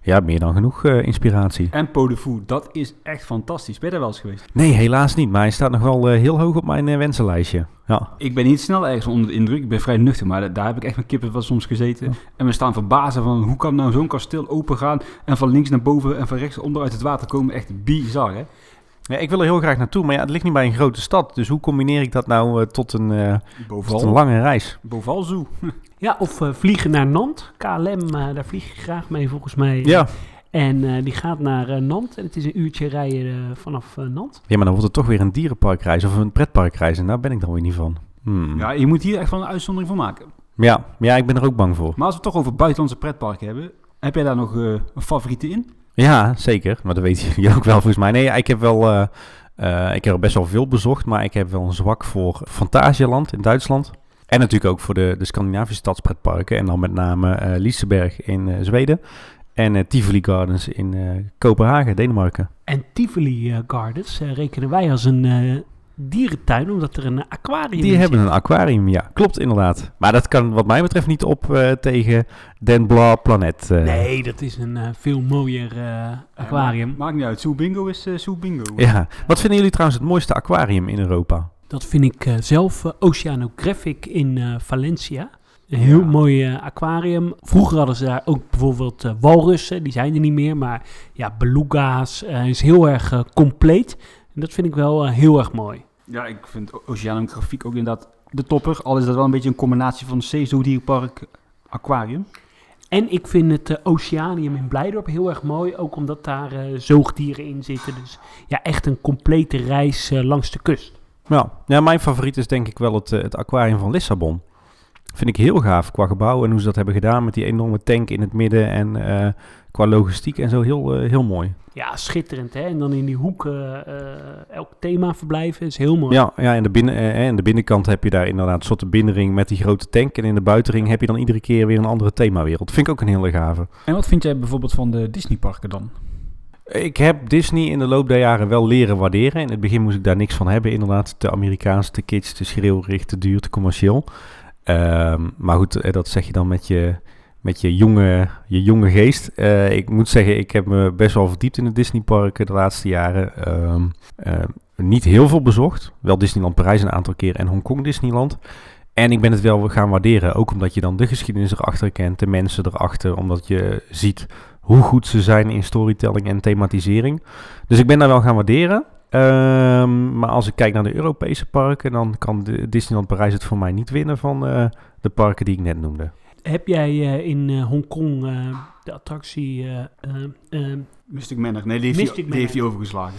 Ja, meer dan genoeg eh, inspiratie. En Po de Fou, dat is echt fantastisch. Ben je daar wel eens geweest? Nee, helaas niet, maar hij staat nog wel eh, heel hoog op mijn eh, wensenlijstje. Ja. Ik ben niet snel ergens onder de indruk. Ik ben vrij nuchter, maar da- daar heb ik echt met kippen van soms gezeten. Ja. En we staan verbazen van hoe kan nou zo'n kasteel open gaan en van links naar boven en van rechts onder uit het water komen. Echt bizar, hè? Ja, ik wil er heel graag naartoe, maar ja, het ligt niet bij een grote stad. Dus hoe combineer ik dat nou eh, tot, een, eh, tot een lange reis? Boval Zoo. Ja, of eh, vliegen naar Nantes. KLM, eh, daar vlieg je graag mee volgens mij. Ja. En eh, die gaat naar eh, Nantes. En het is een uurtje rijden eh, vanaf eh, Nantes. ja, maar dan wordt het toch weer een dierenparkreis of een pretparkreis. En daar ben ik dan weer niet van. Hmm. Ja, je moet hier echt wel een uitzondering van maken. Ja, ja, ik ben er ook bang voor. Maar als we het toch over buitenlandse pretparken hebben, heb jij daar nog eh, een favoriete in? Ja, zeker. Maar dat weet je ook wel volgens mij. Nee, ik heb wel... eh, eh, ik heb best wel veel bezocht, maar ik heb wel een zwak voor Fantasialand in Duitsland. En natuurlijk ook voor de, de Scandinavische stadspretparken. En dan met name eh Liseberg in Zweden. En Tivoli Gardens in Kopenhagen, Denemarken. En Tivoli Gardens rekenen wij als een dierentuin, omdat er een aquarium Die in hebben zit. een aquarium, ja. Klopt, inderdaad. Maar dat kan wat mij betreft niet op eh, tegen Den Bla Planet. eh. Nee, dat is een eh, veel mooier eh, aquarium. Ja, maakt niet uit. Zoo Bingo is eh Zoo Bingo. Ja. Wat vinden jullie trouwens het mooiste aquarium in Europa? Dat vind ik eh, zelf Oceanographic in eh, Valencia. Een heel Ja. mooi aquarium. Vroeger hadden ze daar ook bijvoorbeeld walrussen, die zijn er niet meer. Maar ja, beluga's is heel erg compleet. En dat vind ik wel heel erg mooi. Ja, ik vind O- Oceanografiek ook inderdaad de topper. Al is dat wel een beetje een combinatie van Zeezoodierpark Aquarium. En ik vind het eh, Oceanium in Blijdorp heel erg mooi. Ook omdat daar eh, zoogdieren in zitten. Dus ja, echt een complete reis eh, langs de kust. Ja. ja, mijn favoriet is denk ik wel het, het aquarium van Lissabon. Vind ik heel gaaf qua gebouw en hoe ze dat hebben gedaan met die enorme tank in het midden en eh, qua logistiek en zo heel, eh, heel mooi. Ja, schitterend hè. En dan in die hoek eh, eh, elk thema verblijven is heel mooi. Ja, ja en de, binnen, en de binnenkant heb je daar inderdaad een soort binnenring met die grote tank en in de buitenring heb je dan iedere keer weer een andere themawereld. Vind ik ook een hele gave. En wat vind jij bijvoorbeeld van de Disneyparken dan? Ik heb Disney in de loop der jaren wel leren waarderen. In het begin moest ik daar niks van hebben, inderdaad. Te Amerikaans, te kitsch, te schreeuwrig, te duur, te commercieel. Ehm, maar goed, dat zeg je dan met je, met je, jonge, je jonge geest. Eh, ik moet zeggen, ik heb me best wel verdiept in de Disneyparken de laatste jaren. Ehm, eh, niet heel veel bezocht. Wel Disneyland Parijs een aantal keer en Hongkong Disneyland. En ik ben het wel gaan waarderen, ook omdat je dan de geschiedenis erachter kent, de mensen erachter, omdat je ziet hoe goed ze zijn in storytelling en thematisering. Dus ik ben daar wel gaan waarderen. Ehm, maar als ik kijk naar de Europese parken, dan kan Disneyland Parijs het voor mij niet winnen van eh, de parken die ik net noemde. Heb jij eh, in eh, Hongkong eh, de attractie Mystic Manor. Nee, die heeft, Mystic die heeft hij overgeslagen.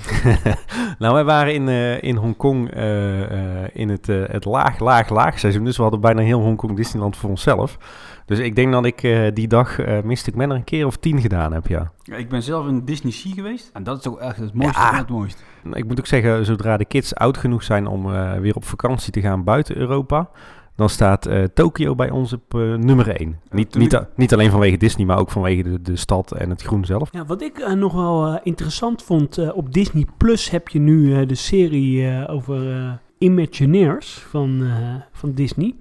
nou, wij waren in, eh, in Hongkong eh, eh, in het, eh, het laag, laag, laag seizoen. Dus we hadden bijna heel Hongkong Disneyland voor onszelf. Dus ik denk dat ik eh, die dag eh Mystic Manor een keer of tien gedaan heb, ja. Ja, ik ben zelf in Disney Sea geweest. En dat is toch echt het mooiste Ja. van het mooiste. Ik moet ook zeggen, zodra de kids oud genoeg zijn om eh, weer op vakantie te gaan buiten Europa... dan staat eh, Tokio bij ons op eh, nummer 1. Niet, niet, a- niet alleen vanwege Disney, maar ook vanwege de, de stad en het groen zelf. Ja, wat ik eh, nog wel eh, interessant vond, eh, op Disney Plus heb je nu eh, de serie eh, over eh, Imagineers van, eh, van Disney.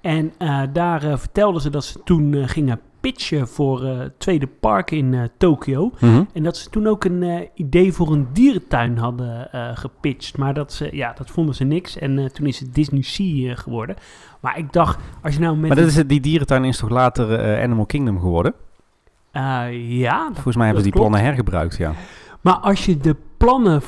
En eh, daar eh, vertelden ze dat ze toen eh, gingen pitchen voor het tweede park in eh, Tokio. En dat ze toen ook een eh, idee voor een dierentuin hadden gepitcht. Maar dat, ze, ja, dat vonden ze niks. En toen is het Disney Sea geworden. Maar ik dacht, als je nou met... Maar dat is, die dierentuin is toch later Animal Kingdom geworden? Ja, Volgens mij hebben ze die klopt. plannen hergebruikt, ja. Maar als je de plannen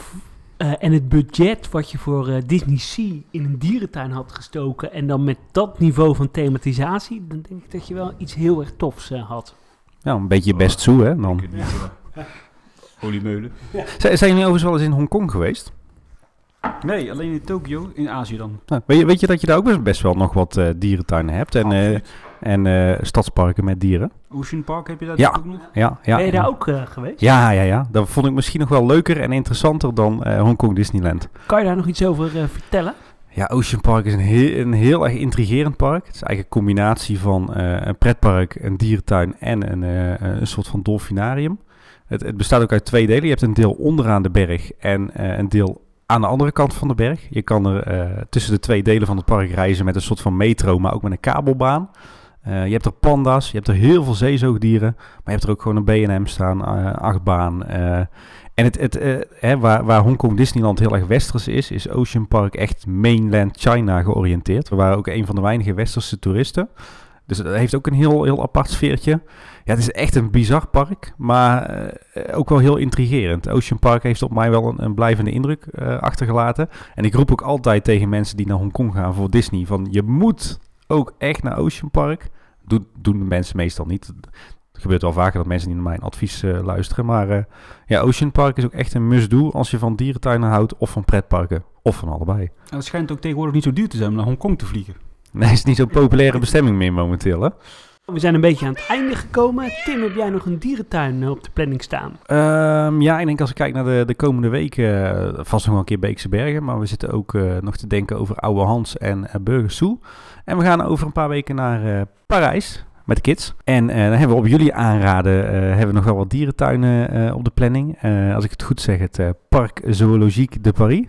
eh, en het budget wat je voor eh, Disney Sea in een dierentuin had gestoken en dan met dat niveau van thematisatie, dan denk ik dat je wel iets heel erg tofs eh, had. Ja, een beetje je best toe, hè, dan. Eh, Oliemeulen. Zijn, zijn jullie overigens wel eens in Hongkong geweest? Nee, alleen in Tokio, in Azië dan. Nou, weet, je, weet je dat je daar ook best- wel nog wat eh, dierentuinen hebt en, eh. En eh, stadsparken met dieren? Ocean Park heb je daar Ja. ook nog? Ja, ja. ben je daar ook eh, geweest? Ja, ja, ja. Dat vond ik misschien nog wel leuker en interessanter dan eh, Hongkong Disneyland. Kan je daar nog iets over vertellen? Ja, Ocean Park is een heel, een heel erg intrigerend park. Het is eigenlijk een combinatie van eh, een pretpark, een dierentuin en een, eh, een soort van dolfinarium. Het, het bestaat ook uit twee delen. Je hebt een deel onderaan de berg en eh, een deel aan de andere kant van de berg. Je kan er eh, tussen de twee delen van het park reizen met een soort van metro, maar ook met een kabelbaan. Eh, je hebt er panda's, je hebt er heel veel zeezoogdieren, maar je hebt er ook gewoon een B&M staan, eh, achtbaan. eh. en het, het, hè, waar, waar Hongkong Disneyland heel erg westers is, is Ocean Park echt mainland China georiënteerd. We waren ook een van de weinige westerse toeristen. Dus dat heeft ook een heel, heel apart sfeertje. Ja, het is echt een bizar park, maar ook wel heel intrigerend. Ocean Park heeft op mij wel een, een blijvende indruk achtergelaten. En ik roep ook altijd tegen mensen die naar Hongkong gaan voor Disney van je moet ook echt naar Ocean Park. Doet, doen de mensen meestal niet. Het gebeurt wel vaker dat mensen niet naar mijn advies eh, luisteren. Maar eh, ja, Ocean Park is ook echt een must-do als je van dierentuinen houdt of van pretparken. Of van allebei. Het schijnt ook tegenwoordig niet zo duur te zijn om naar Hongkong te vliegen. Nee, is niet zo'n populaire bestemming meer momenteel, hè? We zijn een beetje aan het einde gekomen. Tim, heb jij nog een dierentuin eh, op de planning staan? Ehm, ja, ik denk als ik kijk naar de, de komende weken, vast nog wel een keer Beekse Bergen. Maar we zitten ook nog te denken over Oude Hans en uh, Burgersoe. En we gaan over een paar weken naar eh, Parijs met de kids. En eh, dan hebben we op jullie aanraden, eh, hebben we nog wel wat dierentuinen eh, op de planning. Eh, als ik het goed zeg, het eh, Parc Zoologique de Paris.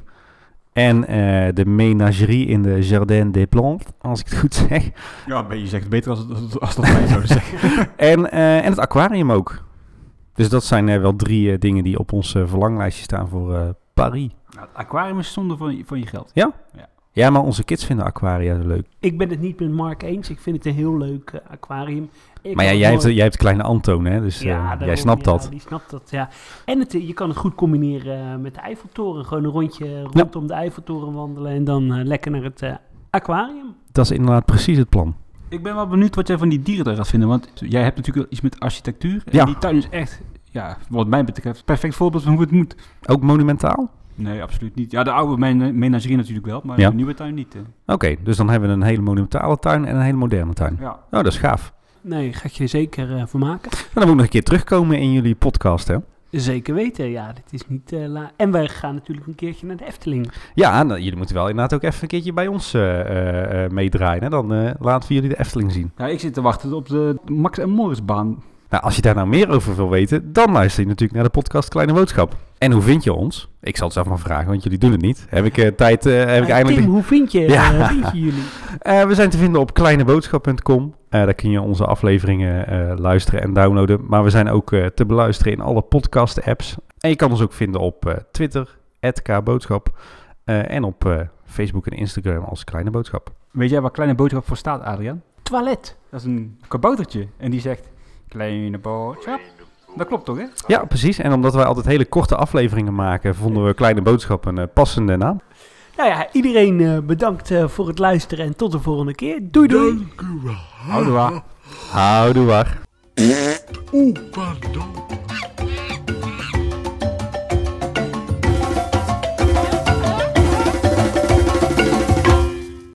En eh, de menagerie in de Jardin des Plantes, als ik het goed zeg. Ja, je zegt het beter als, als, als dat wij zouden zeggen. En, eh, en het aquarium ook. Dus dat zijn wel drie eh, dingen die op ons verlanglijstje staan voor eh, Paris. Nou, het aquarium is zonde van, je- van je geld. Ja, maar onze kids vinden aquaria leuk. Ik ben het niet met Mark eens. Ik vind het een heel leuk eh, aquarium. Ik maar ja, jij, nooit- hebt, jij hebt kleine Antoon, hè? Dus eh, jij daarom, snapt ja, dat. die snapt dat, ja. En het, eh, je kan het goed combineren met de Eiffeltoren. Gewoon een rondje rondom de Eiffeltoren wandelen en dan lekker naar het aquarium. Dat is inderdaad precies het plan. Ik ben wel benieuwd wat jij van die dieren daar gaat vinden. Want jij hebt natuurlijk wel iets met architectuur. En Ja. die tuin is echt, ja, wat mij betreft, een perfect voorbeeld van hoe het moet. Ook monumentaal? Nee, absoluut niet. Ja, de oude men- menagerie natuurlijk wel, maar Ja. de nieuwe tuin niet. hè. Oké, dus dan hebben we een hele monumentale tuin en een hele moderne tuin. Ja. Oh, dat is gaaf. Nee, ga je er zeker eh voor maken. En dan moet ik nog een keer terugkomen in jullie podcast, hè? Zeker weten, ja. Dit is niet eh, la En wij gaan natuurlijk een keertje naar de Efteling. Ja, nou, jullie moeten wel inderdaad ook even een keertje bij ons eh, eh, eh, meedraaien. Hè? Dan eh, laten we jullie de Efteling zien. ja, ik zit te wachten op de Max en Morris baan. Nou, als je daar nou meer over wil weten, dan luister je natuurlijk naar de podcast Kleine Boodschap. En hoe vind je ons? Ik zal het zelf maar vragen, want jullie doen het niet. Heb ik eh, tijd, eh, heb ik Eh, eindelijk... Tim, hoe vind je, Ja. eh, vind je jullie? Eh, we zijn te vinden op kleineboodschap.com. Eh, daar kun je onze afleveringen eh, luisteren en downloaden. Maar we zijn ook eh, te beluisteren in alle podcast-apps. En je kan ons ook vinden op eh, Twitter, @kboodschap, eh, en op eh, Facebook en Instagram als Kleine Boodschap. Weet jij waar Kleine Boodschap voor staat, Adriaan? Toilet. Dat is een kaboutertje. En die zegt, Kleine Boodschap. Dat klopt toch, hè? Ja, precies. En omdat wij altijd hele korte afleveringen maken, vonden we Kleine Boodschap een eh, passende naam. Nou ja, iedereen eh, bedankt eh, voor het luisteren en tot de volgende keer. Doei doei. Houden we. Houdoe waar. Oepadon.